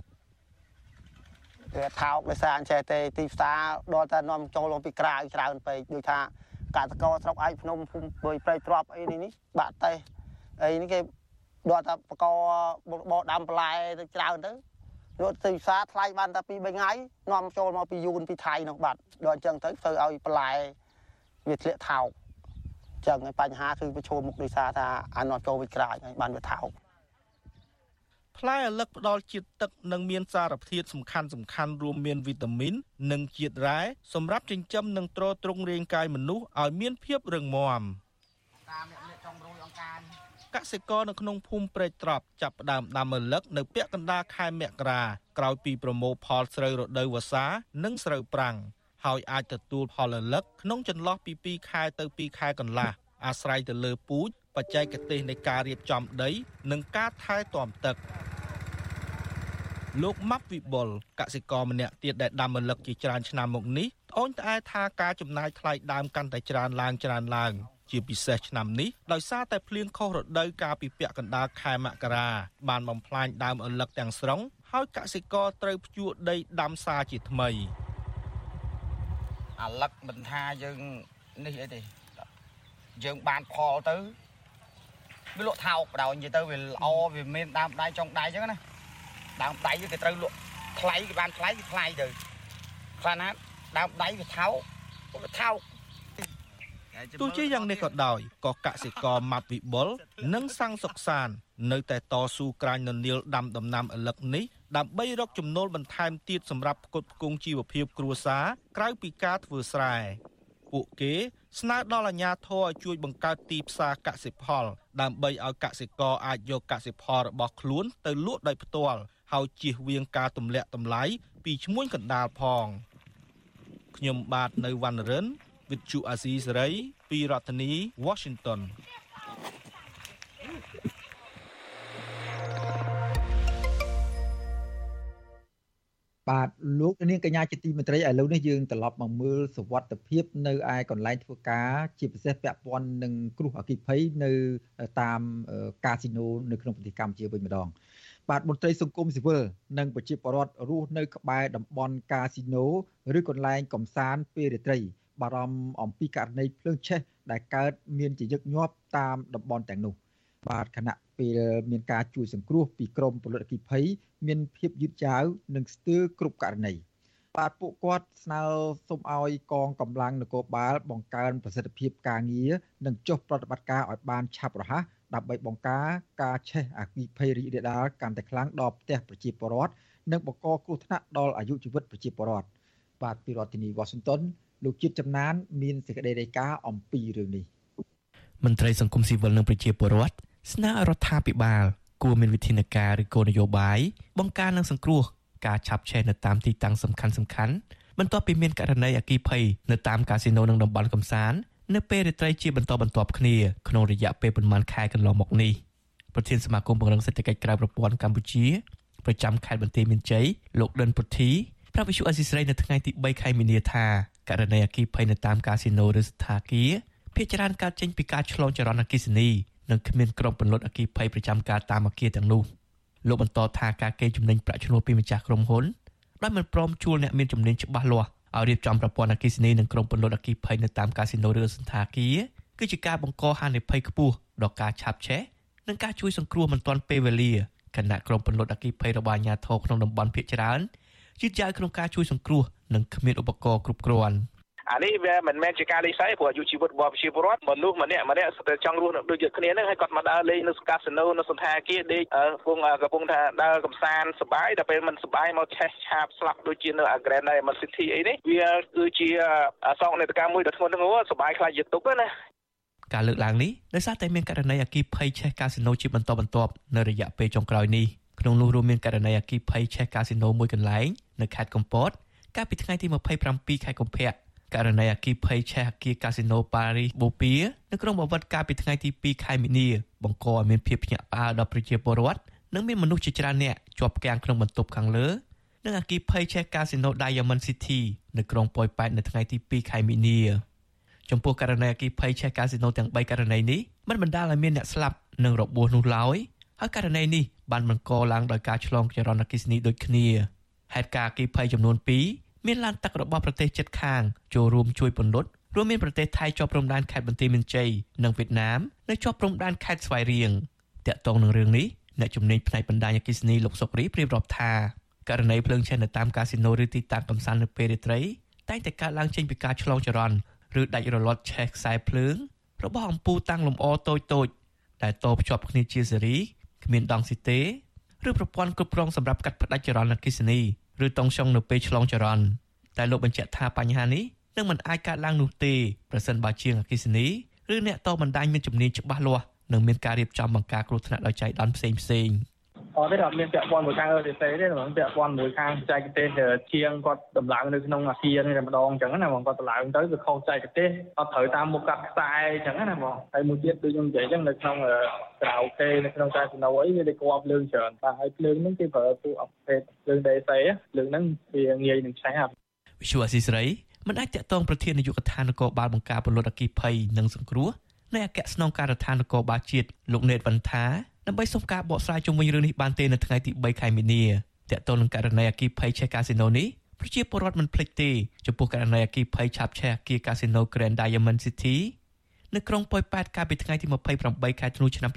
វាថោកដោយសារអញ្ចេះទេទីផ្សារដល់តែនាំចូលពីក្រៅច្រើនពេកដូចថាកតកោស្រុកឯកភ្នំភូមិបុយព្រៃទ្របអីនេះនេះបាក់តេះអីនេះគេដល់តែបកបោដាំបន្លែទៅច្រើនទៅលក់ទៅផ្សារថ្លៃបានតែ2 3ថ្ងៃនាំចូលមកពីយូនពីថៃនោះបាត់ដល់អញ្ចឹងទៅធ្វើឲ្យបន្លែវាធ្លាក់ថោកអញ្ចឹងបញ្ហាគឺប្រឈមមុខដោយសារថាអានាំចូលពីក្រៅហើយបានវាថោក ផ្លែឪឡឹកផ្ដល់ជាតិទឹកនិងមានសារធាតុសំខាន់សំខាន់រួមមានវីតាមីននិងជាតិរ៉ែសម្រាប់ចិញ្ចឹមនិងទ្រទ្រង់រាងកាយមនុស្សឲ្យមានភាពរឹងមាំកសិករនៅក្នុងភូមិព្រែកត្រប់ចាប់ផ្ដើមដាំឪឡឹកនៅពាក់កណ្ដាលខែមករាក្រោយពីប្រមូលផលស្រូវរដូវវស្សា និងស្រូវប្រាំងហើយអាចទទួលផលឪឡឹកក្នុងចន្លោះពី2ខែទៅ2ខែកន្លះអាស្រ័យទៅលើពូជ បច្ចេកទេសនៃការរៀបចំដី និងការថែទាំទឹកលោកម៉ាប់វិបុលកសិករម្នាក់ទៀតដែលដាំម្លឹកជាច្រើនឆ្នាំមកនេះត្អូញត្អែថាការចំណាយថ្លៃដើមកាន់តែច្រើនឡើងច្រើនឡើងជាពិសេសឆ្នាំនេះដោយសារតែភ្លៀងខុសរដូវកាលពីពាក់កណ្ដាលខែមករាបានបំផ្លាញដើមឪឡឹកទាំងស្រុងហើយកសិករត្រូវភ្ជួរដីដាំសាជាថ្មីអាឡឹកមិនថាយើងនេះអីទេយើងបានផលទៅ វាលក់ថោកបដ ாய் និយាយទៅវាល្អវាមានដើមដៃចុងដៃអញ្ចឹងណាដើមដៃគេត្រូវលក់ថ្លៃគេបានថ្លៃគេថ្លៃទៅខ្លះណាដើមដៃវាថោកវាថោកទោះជាយ៉ាងនេះក៏ដោយក៏កសិករម៉ាប់វិបុលនិងសាំងសុកសាន នៅតែតស៊ូក្រាញននាលដាំដំណាំឪឡឹកនេះដើម្បីរកចំណូលបន្ថែមទៀតសម្រាប់ផ្គត់ផ្គង់ជីវភាពគ្រួសារក្រៅពីការធ្វើស្រែពួកគេ ស្នើដល់អាជ្ញាធរឲ្យជួយបង្កើតទីផ្សារកសិផល ដើម្បីឲ្យកសិករអាចយកកសិផលរបស់ខ្លួនទៅលក់ដោយផ្ទាល់ហើយជៀសវាងការទម្លាក់តម្លៃពីឈ្មួញកណ្ដាលផងខ្ញុំបាទនៅវណ្ណរិន With Chu Azizi Saray ពីរដ្ឋធានី Washington បាទលោកនាងកញ្ញាជាទីមេត្រីឥឡូវនេះយើងត្រឡប់មកមើលសវត្ថភាពនៅឯកន្លែងធ្វើការជាពិសេសពាក់ព័ន្ធនឹងគ្រោះអគ្គិភ័យនៅតាមកាស៊ីណូនៅក្នុងប្រទេសកម្ពុជាវិញម្ដងបាទមន្ត្រីសង្គមស៊ីវិលនិងប្រជាពលរដ្ឋរស់នៅក្បែរតំបន់កាស៊ីណូឬកន្លែងកំសាន្តពេលរាត្រីបារម្ភអំពីករណីភ្លើងឆេះដែលកើតមានជាញឹកញាប់តាមតំបន់ទាំងនោះ បាទគណៈពេលមានការជួយសង្គ្រោះពីក្រមពលរដ្ឋអគិភ័យមានភាពយឺតយ៉ាវនិងស្ទើរគ្រប់ករណីបាទពួកគាត់ស្នើសុំឲ្យកងកម្លាំងនគរបាល បង្កើនប្រសិទ្ធភាពការងារនិងចុះប្រតិបត្តិការឲ្យបានឆាប់រហ័សដើម្បីបង្ការការឆេះអគិភ័យរីករាលដាលកាន់តែខ្លាំងដល់ផ្ទះប្រជាពលរដ្ឋនិងបង្កគ្រោះថ្នាក់ដល់អាយុជីវិតប្រជាពលរដ្ឋបាទពីរដ្ឋធានីវ៉ាស៊ីនតោនលោកជាតិចំណាន មានសេចក្តីរាយការណ៍អំពីរឿងនេះមន្ត្រីសង្គមស៊ីវិលនិងប្រជាពលរដ្ឋ ស្នើឲ្យរដ្ឋាភិបាល គួរមានវិធានការឬគោលនយោបាយបង្ការនិងសង្គ្រោះការឆាប់ឆេះនៅតាមទីតាំងសំខាន់សំខាន់បន្ទាប់ពីមានករណីអគិភ័យនៅតាមកាស៊ីណូនិងតំបន់កំសាន្តនៅពេលរាត្រីជាបន្តបន្ទាប់គ្នាក្នុងរយៈពេលប្រមាណខែកន្លងមកនេះប្រធានសមាគមពង្រឹងសេដ្ឋកិច្ចក្រៅប្រព័ន្ធកម្ពុជាប្រចាំខេត្តបន្ទាយមានជ័យលោកដិនពុទ្ធីប្រាប់វិសុអសីស្រីនៅថ្ងៃទី3ខែមីនាថាករណីអគិភ័យនៅតាមកាស៊ីណូឬស្ថាគារភាគច្រើនកើតចេញពីការឆ្លងចរន្តអគិសនី និងគ្មានក្រុមពន្លត់អគិភ័យប្រចាំការតាមអគារទាំងនោះលោកបន្តថាការកេងចំណេញប្រាក់ឈ្នួលពីម្ចាស់ក្រុមហ៊ុនដោយមិនព្រមជួលអ្នកមានជំនាញច្បាស់លាស់ឲ្យរៀបចំប្រព័ន្ធអគិសនីនិងក្រុមពន្លត់អគិភ័យនៅតាមកាស៊ីណូឬសន្តាគារគឺជាការបង្កហានិភ័យខ្ពស់ដល់ការឆាប់ឆេះនិងការជួយសង្គ្រោះមិនទាន់ពេលវេលាគណៈក្រុមពន្លត់អគិភ័យរបស់អាជ្ញាធរក្នុងតំបន់ភៀកច្រើនយឺតយ៉ាវក្នុងការជួយសង្គ្រោះនិងគ្មានឧបករណ៍គ្រប់គ្រាន់ អានេះវាមិនមែនជាការលេងសើចព្រោះអាយុជីវិតរបស់ប្រជាពលរដ្ឋមនុស្សម្នាក់ម្នាក់ស្ទើរចង់រស់នៅដូចគ្នាហ្នឹងហើយគាត់មកដើរលេងនៅកាស៊ីណូនៅសន្តាគារដេកកំពុងកំពុងថាដើរកំសាន្តសប្បាយដល់ពេលមិនសប្បាយមកឆេះឆាបស្លាប់ដូចជានៅ Grand Diamond City អីនេះវាគឺជាអសោកនេតកម្មមួយដ៏ធ្ងន់ធ្ងរសប្បាយខ្លាចជាទុកណាការលើកឡើងនេះដោយសារតែមានករណីអគិភ័យឆេះកាស៊ីណូជាបន្តបន្ទាប់នៅរយៈពេលចុងក្រោយនេះក្នុងនោះរួមមានករណីអគិភ័យឆេះកាស៊ីណូមួយកន្លែងនៅខេត្តកំពតកាលពីថ្ងៃទី27ខែកុម្ភៈ ករណីអគិភ័យឆេះអគារកាស៊ីណូប៉ារីសបូព៌ានៅក្រុងបាវិតកាលពីថ្ងៃទី2ខែមីនាបង្កឲ្យមានភាពភ្ញាក់ផ្អើលដល់ប្រជាពលរដ្ឋនិងមានមនុស្សជាច្រើនអ្នកជាប់គាំងក្នុងបន្ទប់ខាងលើនិងអគិភ័យឆេះកាស៊ីណូ Diamond City នៅក្រុងប៉ោយប៉ែតនៅថ្ងៃទី2ខែមីនាចំពោះករណីអគិភ័យឆេះកាស៊ីណូទាំង3ករណីនេះមិនបណ្ដាលឲ្យមានអ្នកស្លាប់និងរបួសនោះឡើយហើយករណីនេះបានបង្កឡើងដោយការឆ្លងចរន្តអគ្គិសនីដូចគ្នាហេតុការណ៍អគ្គិភ័យចំនួន2 មានឡានទឹករបស់ប្រទេសជិតខាងចូលរួមជួយពន្លត់រួមមានប្រទេសថៃជាប់ព្រំដែនខេត្តបន្ទាយមានជ័យនិងវៀតណាមនៅជាប់ព្រំដែនខេត្តស្វាយរៀងតាក់ទងនឹងរឿងនេះអ្នកជំនាញផ្នែកបណ្ដាញអគ្គិសនីលោកសុករីប្រៀបរាប់ថាករណីភ្លើងឆេះនៅតាមកាស៊ីណូឬទីតាំងកំសាន្តនៅពេលរាត្រីតែងតែកើតឡើងចេញពីការឆ្លងចរន្តឬដាច់រលត់ឆេះខ្សែភ្លើងរបស់អំពូលតាំងលម្អតូចតូចដែលតភ្ជាប់គ្នាជាសេរីគ្មានដងស៊ីទេឬប្រព័ន្ធគ្រប់គ្រងសម្រាប់កាត់ផ្តាច់ចរន្តអគ្គិសនី ឬតុងចុងនៅពេលឆ្លងចរន្តតែលោកបញ្ជាក់ថាបញ្ហានេះនឹងមិនអាចកើតឡើងនោះទេប្រសិនបើជាងអគ្គិសនីឬអ្នកតបណ្ដាញមានជំនាញច្បាស់លាស់និងមានការរៀបចំបង្ការគ្រោះថ្នាក់ដោយចៃដន្យផ្សេងផ្សេងៗ អត់ទេអត់មានពាក់ព័ន្ធមួយខាងអឺទេទេទេហ្មងពាក់ព័ន្ធមួយខាងចែកទេសជាងគាត់តម្លើងនៅក្នុងអាគារនេះតែម្ដងអញ្ចឹងណាហ្មងគាត់តម្លើងទៅវាខុសចែកទេសអត់ត្រូវតាមមុខកាត់ខ្សែអញ្ចឹងណាហ្មងហើយមួយទៀតដូចខ្ញុំនិយាយអញ្ចឹងនៅក្នុងក្រៅគេនៅក្នុងកាស៊ីណូអីវាតែគប់ភ្លើងច្រើនបាទហើយភ្លើងហ្នឹងគេប្រើពួកអភេទភ្លើងដេសេភ្លើងហ្នឹងវាងាយនឹងឆេះអត់វិសុវអសីស្រីមិនអាចតកតងប្រធាននាយកដ្ឋាននគរបាលបង្ការពលរដ្ឋអគិភ័យនិងសង្គ្រោះនៃអគ្គស្នងការដ្ឋាននគរបាលជាតិលោកណេតវណ្ណថា ដើម្បីសុំការបកស្រាយជុំវិញរឿងនេះបានទេនៅថ្ងៃទី3ខែមីនាតកតលនឹងករណីអគិភ័យឆេះកាស៊ីណូនេះប្រជាពលរដ្ឋមិនភ្លេចទេចំពោះករណីអគិភ័យឆាបឆេះអគារកាស៊ីណូ Grand Diamond City នៅក្រុងប៉ោយប៉ែតកាលពីថ្ងៃទី28ខែធ្នូឆ្នាំ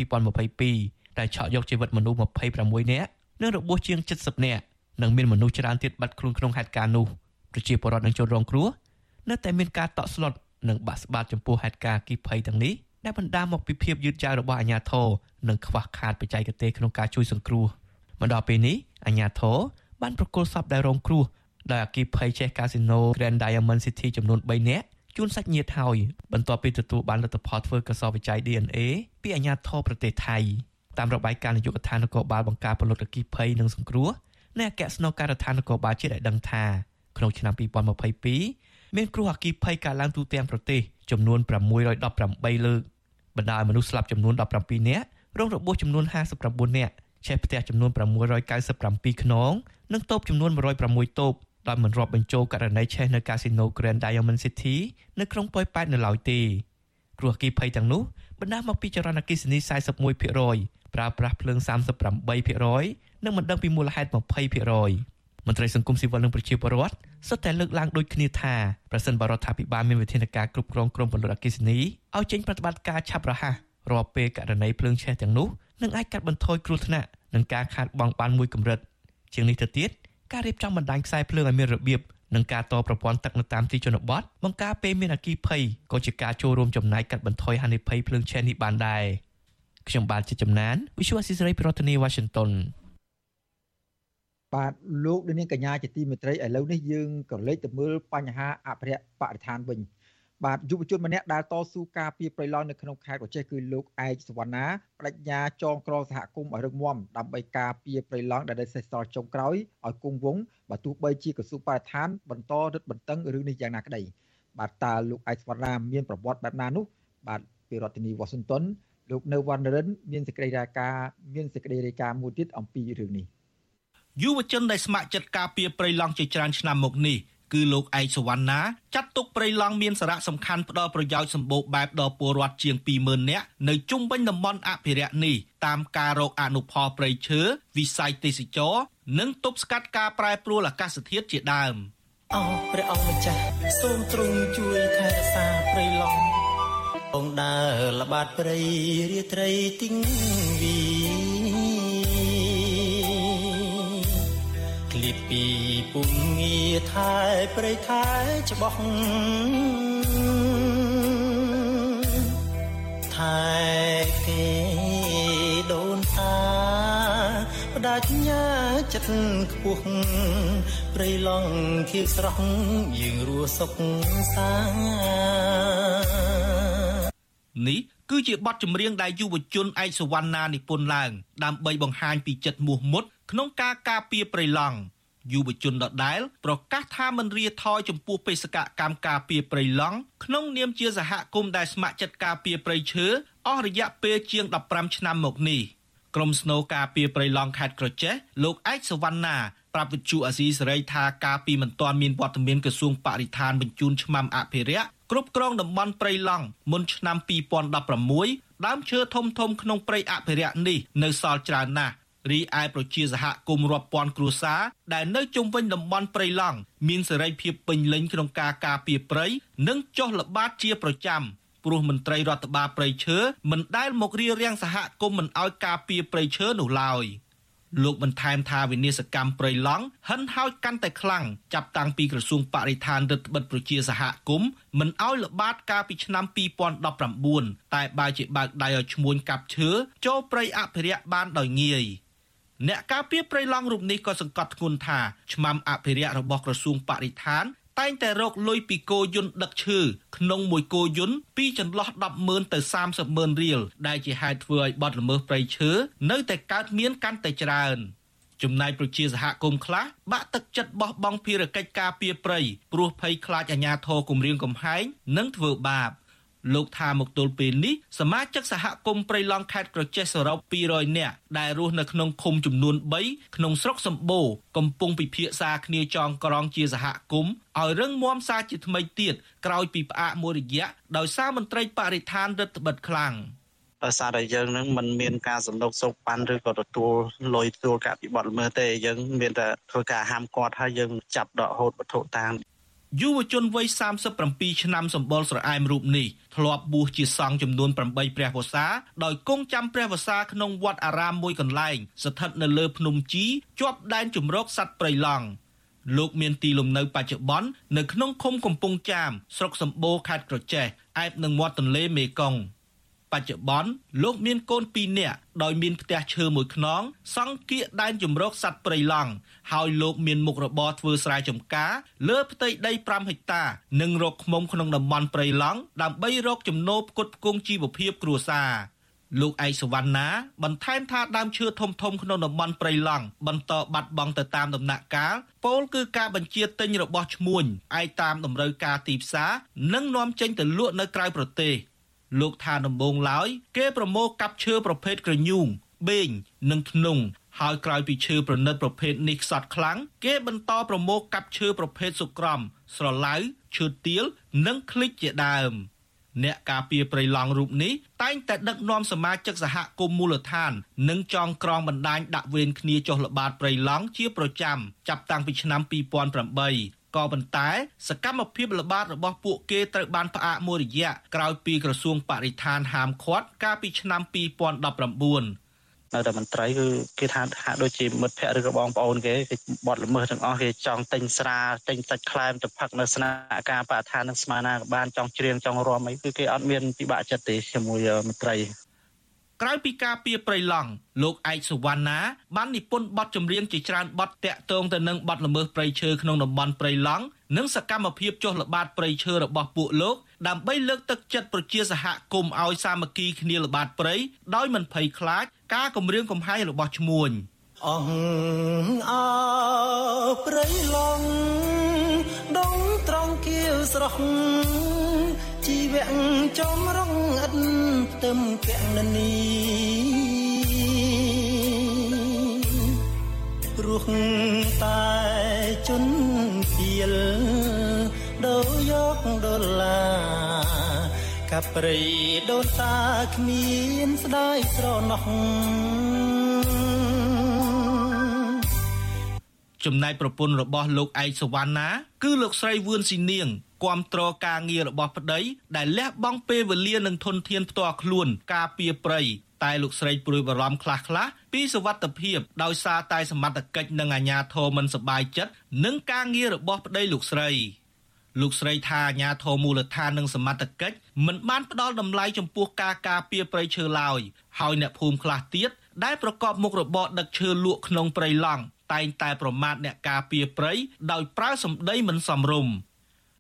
2022ដែលឆក់យកជីវិតមនុស្ស26នាក់និងរបួសជាង70នាក់និងមានមនុស្សច្រើនទៀតបាត់ខ្លួនក្នុងហេតុការណ៍នោះប្រជាពលរដ្ឋនឹងចូលរងគ្រោះនៅតែមានការតក់ស្លុតនិងបាក់ស្បាតចំពោះហេតុការណ៍អគិភ័យទាំងនេះដែលបណ្ដាលមកពីភាពយឺតយ៉ាវរបស់អាជ្ញាធរ និងខ្វះខាតបច្ចេកទេសក្នុងការជួយសង្គ្រោះមកដល់ពេលនេះអាជ្ញាធរបានប្រគល់សពដែលរងគ្រោះដោយអគិភ័យចេះកាស៊ីណូ Grand Diamond City ចំនួន3នាក់ជូនសាច់ញាតិហើយបន្ទាប់ពីទទួលបានលទ្ធផលធ្វើកសោវិច័យ DNA ពីអាជ្ញាធរប្រទេសថៃតាមរបាយការណ៍នាយកដ្ឋាននគរបាលបង្ការពលរដ្ឋអគិភ័យនិងសង្គ្រោះនៃអគ្គស្នងការដ្ឋាននគរបាលជាតិឲ្យដឹងថាក្នុងឆ្នាំ2022មានគ្រោះអគិភ័យកើតឡើងទូទាំងប្រទេសចំនួន618លើកបណ្ដាលមនុស្សស្លាប់ចំនួន17នាក់ រងរបួសចំនួន59នាក់ឆេះផ្ទះចំនួន697ខ្នងនិងតូបចំនួន106តូបដោយមិនរាប់បញ្ចូលករណីឆេះនៅកាស៊ីណូ Grand Diamond City នៅក្រុងប៉ោយប៉ែតនៅឡើយទេគ្រោះអគ្គិភ័យទាំងនោះបណ្ដាលមកពីចរន្តអគ្គិសនី41%ប្រើប្រាស់ភ្លើង38%និងមិនដឹងពីមូលហេតុ20%មន្ត្រីសង្គមស៊ីវិលនិងប្រជាពលរដ្ឋសុទ្ធតែលើកឡើងដូចគ្នាថាប្រសិនបរដ្ឋាភិបាលមានវិធានការគ្រប់គ្រងក្រុមពលរដ្ឋអគ្គិសនីឲ្យចេញប្រតិបត្តិការឆាប់រហ័ស រាល់ពេលករណីភ្លើងឆេះទាំងនោះនឹងអាចកាត់បន្ថយគ្រោះថ្នាក់និងការខាតបង់បានមួយកម្រិតជាងនេះទៅទៀតការរៀបចំបណ្ដាញខ្សែភ្លើងឲ្យមានរបៀបនិងការតប្រព័ន្ធទឹកនៅតាមទីជនបទបង្ការពេលមានអគិភ័យក៏ជាការចូលរួមចំណែកកាត់បន្ថយហានិភ័យភ្លើងឆេះនេះបានដែរខ្ញុំបាទជាចំណាន Visual Assisray ប្រធានាទី Washington បាទលោកនាងកញ្ញាជាទីមេត្រីឥឡូវនេះយើងក៏លេចទៅមើលបញ្ហាអភិរក្សបរិស្ថានវិញ បាទយុវជនម្នាក់ដែលតស៊ូការពារព្រៃឡង់នៅក្នុងខេត្តកោះចេះគឺលោកឯកសវណ្ណាបដិញ្ញាចងក្រងសហគមន៍ឲ្យរឹងមាំដើម្បីការពារព្រៃឡង់ដែលនៅសេសសល់ចុងក្រោយឲ្យគង់វង្សបើទោះបីជាក្រសួងបរិស្ថានបន្តរឹតបន្តឹងរឿងនេះយ៉ាងណាក្តីបាទតើលោកឯកសវណ្ណាមានប្រវត្តិបែបណានោះបាទពីរដ្ឋធានីវ៉ាស៊ីនតោនលោកនៅវណ្ណរិនមានសេចក្តីរាយការណ៍មានសេចក្តីរាយការណ៍មួយទៀតអំពីរឿងនេះយុវជនដែលស្ម័គ្រចិត្តការពារព្រៃឡង់ជាច្រើនឆ្នាំមកនេះ គឺលោកឯកសវណ្ណាចាត់ទុកព្រៃឡង់មានសារៈសំខាន់ផ្ដល់ប្រយោជន៍សម្បូរបែបដល់ពលរដ្ឋជាង20000នាក់នៅជុំវិញតំបន់អភិរក្សនេះតាមការរកអនុផលព្រៃឈើវិស័យទេសចរនិងទប់ស្កាត់ការប្រែប្រួលអាកាសធាតុជាដើមអោព្រះអង្គម្ចាស់សូមទ្រង់ជួយថែរក្សាព្រៃឡង់បងដើរល្បាតព្រៃរាត្រីទីងវី លៀបពីពុំងារថែព្រៃថែច្បោះថែគេដូនតាបដាច់ញ៉ាចិត្តខ្ពស់ព្រៃឡងខៀវស្រស់យើងរស់សុខសានេះ គឺជាបទចម្រៀងដែលយុវជនឯកសវណ្ណានិពន្ធឡើង ដើម្បីបង្ហាញពីចិត្តមោះមុត ក្នុងការការពារព្រៃឡង់យុវជនដដែលប្រកាសថាមិនរាថយចំពោះបេសកកម្មការពារព្រៃឡង់ក្នុងនាមជាសហគមន៍ដែលស្ម័គ្រចិត្តការពារព្រៃឈើអស់រយៈពេលជាង15ឆ្នាំមកនេះក្រុមស្នូការពារព្រៃឡង់ខេត្តក្រចេះលោកឯកសវណ្ណាប្រាប់វិទ្យុអាស៊ីសេរីថាការពីមិនទាន់មានវត្តមានក្រសួងបរិស្ថានបញ្ជូនឆ្មាំអភិរក្ស គ្រប់គ្រងតំបន់ព្រៃឡង់មុនឆ្នាំ2016ដើមឈើធំធំក្នុងព្រៃអភិរក្សនេះនៅសល់ច្រើនណាស់រីឯប្រជាសហគមន៍រាប់ពាន់គ្រួសារដែលនៅជុំវិញតំបន់ព្រៃឡង់មានសេរីភាពពេញលេញក្នុងការការពារព្រៃនិងចុះល្បាតជាប្រចាំព្រោះមន្ត្រីរដ្ឋបាលព្រៃឈើមិនដែលមករៀបរៀងសហគមន៍មិនអោយការពារព្រៃឈើនោះឡើយ លោកបន្ថែមថាវិនិស្សកម្មព្រៃឡង់ហិនហោចកាន់តែខ្លាំងចាប់តាំងពីក្រសួងបរិស្ថានរដ្ឋបិទប្រជាសហគមន៍មិនអោយល្បាតកាលពីឆ្នាំ2019តែបើជាបើកដៃឲ្យឈ្មួញកាប់ឈើចូលព្រៃអភិរក្សបានដោយងាយ។អ្នកការពារព្រៃឡង់រូបនេះក៏សង្កត់ធ្ងន់ថាឆ្មាំអភិរក្សរបស់ក្រសួងបរិស្ថាន តែងតែរកលុយពីគោយន្តដឹកឈើក្នុងមួយគោយន្តពីចន្លោះ100000ទៅ300,000រៀលដែលជាហេតុធ្វើឲ្យបទល្មើសព្រៃឈើនៅតែកើតមានកាន់តែច្រើនចំណែកប្រជាសហគមន៍ខ្លះបាក់ទឹកចិត្តបោះបង់ភារកិច្ចការពារព្រៃព្រោះភ័យខ្លាចអាជ្ញាធរគម្រាមកំហែងនិងធ្វើបាប លោកថាមកទល់ពេលនេះសមាជិកសហគមន៍ព្រៃឡង់ខេត្តក្រចេះសរុប200នាក់ដែលរស់នៅក្នុងឃុំចំនួន3ក្នុងស្រុកសម្បូរកំពុងពិភាក្សាគ្នាចងក្រងជាសហគមន៍ឲ្យរឹងមាំសារជាថ្មីទៀតក្រោយពីផ្អាកមួយរយៈដោយសារមន្ត្រីបរិស្ថានរដ្ឋបិទខ្លាំងដោយសារតែយើងនឹងមិនមានការសំណុកសោកប៉ាន់ឬក៏ទទួលលុយទទួលការពិបត្តិល្មើសទេយើងមានតែធ្វើការហាមឃាត់ហើយយើងចាប់ដកហូតវត្ថុតាម យុវជនវ័យ37ឆ្នាំសម្បុរស្រអែមរូបនេះធ្លាប់បួសជាសង្ឃចំនួន8ព្រះវស្សាដោយគង់ចាំព្រះវស្សាក្នុងវត្តអារាមមួយកន្លែង ស្ថិតនៅលើភ្នំជីជាប់ដែនជំរកសត្វព្រៃឡង់លោកមានទីលំនៅបច្ចុប្បន្ននៅក្នុងឃុំកំពង់ចាមស្រុកសម្បូរខេត្តក្រចេះឯបនឹងមាត់ទន្លេមេគង្គ បច្ចុប្បន្នលោកមានកូន2នាក់ដោយមានផ្ទះឈើមួយខ្នង សង់គៀកដែនជំរកសត្វព្រៃឡង់ហើយលោកមានមុខរបរធ្វើស្រែចម្ការលើផ្ទៃដី5ហិកតា និងរកឃ្មុំក្នុងតំបន់ព្រៃឡង់ដើម្បីរកចំណូលផ្គត់ផ្គង់ជីវភាពគ្រួសារលោកឯកសវណ្ណាបន្ថែមថាដើមឈើធំធំក្នុងតំបន់ព្រៃឡង់បន្តបាត់បង់ទៅតាមដំណាក់កាលពោលគឺការបញ្ជាទិញរបស់ឈ្មួញឯតាមតម្រូវការទីផ្សារនិងនាំចេញទៅលក់នៅក្រៅប្រទេស លោកថាដំបងឡើយគេប្រមូលកាប់ឈើប្រភេទក្រញូងបេងនិងធ្នង់ហើយក្រោយពីឈើប្រណិតប្រភេទនេះខ្សត់ខ្លាំងគេបន្តប្រមូលកាប់ឈើប្រភេទសុក្រំស្រឡៅឈើទាលនិងក្លិចជាដើមអ្នកការពារព្រៃឡង់រូបនេះតែងតែដឹកនាំសមាជិកសហគមន៍មូលដ្ឋាន និងចងក្រងបណ្ដាញដាក់វេនគ្នាចុះល្បាតព្រៃឡង់ជាប្រចាំចាប់តាំងពីឆ្នាំ2008 ក៏ប៉ុន្តែសកម្មភាពល្បាតរបស់ពួកគេត្រូវបានផ្អាកមួយរយៈក្រោយពីក្រសួងបរិស្ថានហាមឃាត់កាលពីឆ្នាំ2019នៅតែមន្ត្រីគឺគេថាហាក់ដូចជាមិត្តភ័ក្តិឬក៏បងប្អូនគេគេបត់ល្មើសទាំងអស់គេចង់ទិញស្រាទិញសាច់ខ្លែមទៅផឹកនៅស្នាក់ការបរិស្ថាននឹងស្មានណាក៏បានចង់ច្រៀងចង់រាំអីគឺគេអត់មានពិបាកចិត្តទេជាមួយមន្ត្រី ក្រៅពីការពៀប្រៃឡង់លោកឯកសុវណ្ណាបាននិពន្ធបទចម្រៀងជាច្រើនបទតាក់ទងទៅនឹងបទល្មើសព្រៃឈើក្នុងតំបន់ព្រៃឡង់និងសកម្មភាពចុះល្បាតព្រៃឈើរបស់ពួកលោកដើម្បីលើកទឹកចិត្តប្រជាសហគមន៍ឲ្យសាមគ្គីគ្នាល្បាតព្រៃដោយមិនភ័យខ្លាចការគំរាមកំហែងរបស់ឈ្មួញអងអើព្រៃឡង់ដងត្រង់គៀវស្រស់ជី វៈចំរងឥតផ្ទឹមកណនីព្រោះតែជន់ពៀលដូរយកដុល្លារកាប់ព្រៃដូនតាគ្មានស្ដាយស្រណោះ ចំណែកប្រពន្ធរបស់លោកឯកសវណ្ណា គឺលោកស្រីវឿនស៊ីនៀងគាំទ្រការងាររបស់ប្តី ដែលលះបង់ពេលវេលានិងធនធានផ្ទាល់ខ្លួន ការពារព្រៃតែលោកស្រីព្រួយបារម្ភខ្លះខ្លះពីសវត្ថភាពដោយសារតែសមត្ថកិច្ចនិងអាជ្ញាធរមិនសប្បាយចិត្តនឹងការងាររបស់ប្តីលោកស្រីលោកស្រីថាអាញាធរមូលដ្ឋាននិងសមត្ថកិច្ចមិនបានផ្ដល់តម្លៃចំពោះការការពារព្រៃឈើឡើយហើយអ្នកភូមិខ្លះទៀត ដែលប្រកបមុខរបរដឹកឈើលក់ក្នុងព្រៃឡង់តែងតែប្រមាថអ្នកការពារព្រៃដោយប្រើសម្ដីមិនសមរម្យ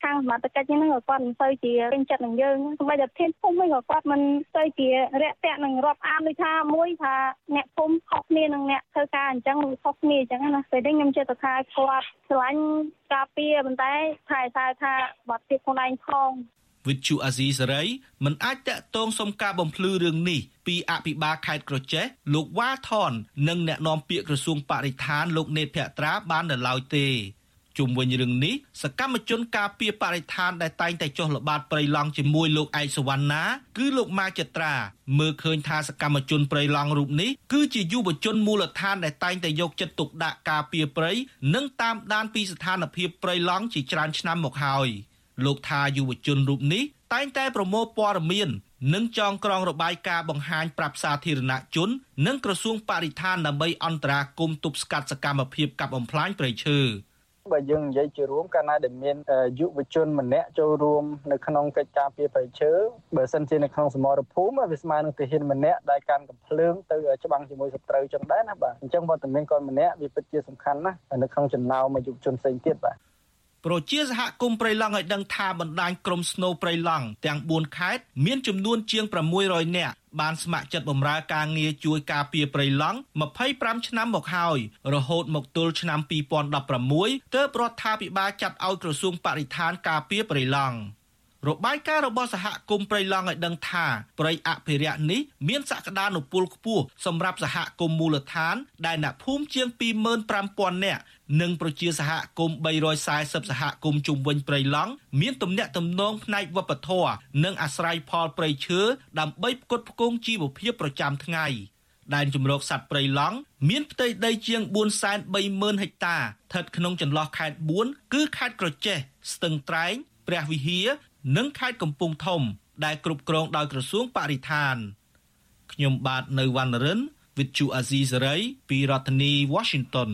ខាងសមត្ថកិច្ចហ្នឹងក៏គាត់មិនសូវជាពេញចិត្តនឹងយើងសូម្បីតែធានភូមិវិញក៏គាត់មិនសូវជារាក់ទាក់នឹងរាប់អានដូចថាមួយថាអ្នកភូមិខុសគ្នានឹងអ្នកធ្វើការអញ្ចឹងខុសគ្នាអញ្ចឹងណាពេលនេះខ្ញុំជឿថាគាត់ស្រឡាញ់ការពារប៉ុន្តែថែសារថាបាត់ទៀតខ្លួនឯងផង វិទ្យុអាស៊ីសេរីមិនអាចតាក់ទងសុំការបំភ្លឺរឿងនេះពីអភិបាលខេត្តក្រចេះលោកវ៉ាថននិងអ្នកនាំពាក្យក្រសួងបរិស្ថានលោកនេតភក្ត្រាបាននៅឡើយទេជុំវិញរឿងនេះសកម្មជនការពារបរិស្ថានដែលតែងតែចុះល្បាតព្រៃឡង់ជាមួយលោកឯកសវណ្ណាគឺលោកម៉ាចត្រាមើលឃើញថាសកម្មជនព្រៃឡង់រូបនេះគឺជាយុវជនមូលដ្ឋានដែលតែងតែយកចិត្តទុកដាក់ការពារព្រៃនិងតាមដានពីស្ថានភាពព្រៃឡង់ជាច្រើនឆ្នាំមកហើយ លោកថាយុវជនរូបនេះតែងតែប្រមូលព័ត៌មាននិងចងក្រងរបាយការណ៍បង្ហាញប្រាប់សាធារណជន និងក្រសួងបរិស្ថានដើម្បីអន្តរាគមន៍ទប់ស្កាត់សកម្មភាពកាប់បំផ្លាញព្រៃឈើបើយើងនិយាយជារួមកាលណាដែលមានយុវជនម្នាក់ចូលរួមនៅក្នុងកិច្ចការពារប្រៃឈើបើសិនជានៅក្នុងសមរភូមិវាស្មើនឹងទាហានម្នាក់ដែលកាន់កំភ្លើងទៅច្បាំងជាមួយសត្រូវចឹងដែរណាបាទអញ្ចឹងវត្តមានគាត់ម្នាក់វាពិតជាសំខាន់ណាស់នៅក្នុងចំណោមយុវជនផ្សេងទៀតបាទ ប្រជាសហគមន៍ព្រៃឡង់ឲ្យដឹងថាបណ្ដាញក្រុមស្នូព្រៃឡង់ទាំង4ខេត្តមានចំនួនជាង600នាក់បានស្ម័គ្រចិត្តបម្រើការងារជួយការពារព្រៃឡង់25ឆ្នាំមកហើយរហូតមកទល់ឆ្នាំ2016ទើបរដ្ឋាភិបាលចាត់ឲ្យក្រសួងបរិស្ថានការពារព្រៃឡង់ របាយការណ៍របស់សហគមន៍ព្រៃឡង់ឲ្យដឹងថាព្រៃអភិរក្សនេះមានសក្តានុពលខ្ពស់សម្រាប់សហគមន៍មូលដ្ឋាន ដែលអ្នកភូមិជាង25000នាក់និងប្រជាសហគមន៍340សហគមន៍ជុំវិញព្រៃឡង់មានទំនាក់ទំនងផ្នែកវប្បធម៌និងអាស្រ័យផលព្រៃឈើដើម្បីផ្គត់ផ្គង់ជីវភាពប្រចាំថ្ងៃដែនជំរកសត្វព្រៃឡង់មានផ្ទៃដីជាង430,000ហិកតាស្ថិតក្នុងចន្លោះខេត្ត4គឺខេត្តក្រចេះស្ទឹងត្រែងព្រះវិហារ និងខេត្តកំពង់ធំ ដែលគ្រប់គ្រងដោយក្រសួងបរិស្ថានខ្ញុំបាទនៅវណ្ណរិន With Chu Azizi Saray ពីរដ្ឋធានី Washington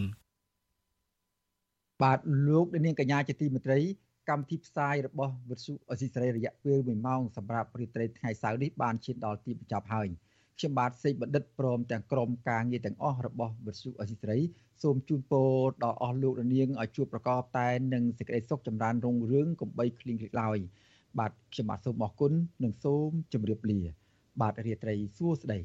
បាទលោកនាងកញ្ញាជាទីមេត្រីកម្មវិធីផ្សាយរបស់វិទ្យុអស៊ីសេរីរយៈពេល1ម៉ោងសម្រាប់ព្រឹត្តិថ្ងៃសៅរ៍នេះបានឈានដល់ទីបញ្ចប់ហើយខ្ញុំបាទសេកបណ្ឌិតព្រមទាំងក្រុមការងារទាំងអស់របស់វិទ្យុអស៊ីសេរីសូមជូនពរដល់អស់លោកនាងឲ្យជួបប្រកបតែនឹងសេចក្តីសុខចម្រើនរុងរឿងកំបីគ្លៀងគ្លេឡើយ បាទខ្ញុំបាទសូមអរគុណនិងសូមជម្រាបលា បាទរាត្រីសួស្តី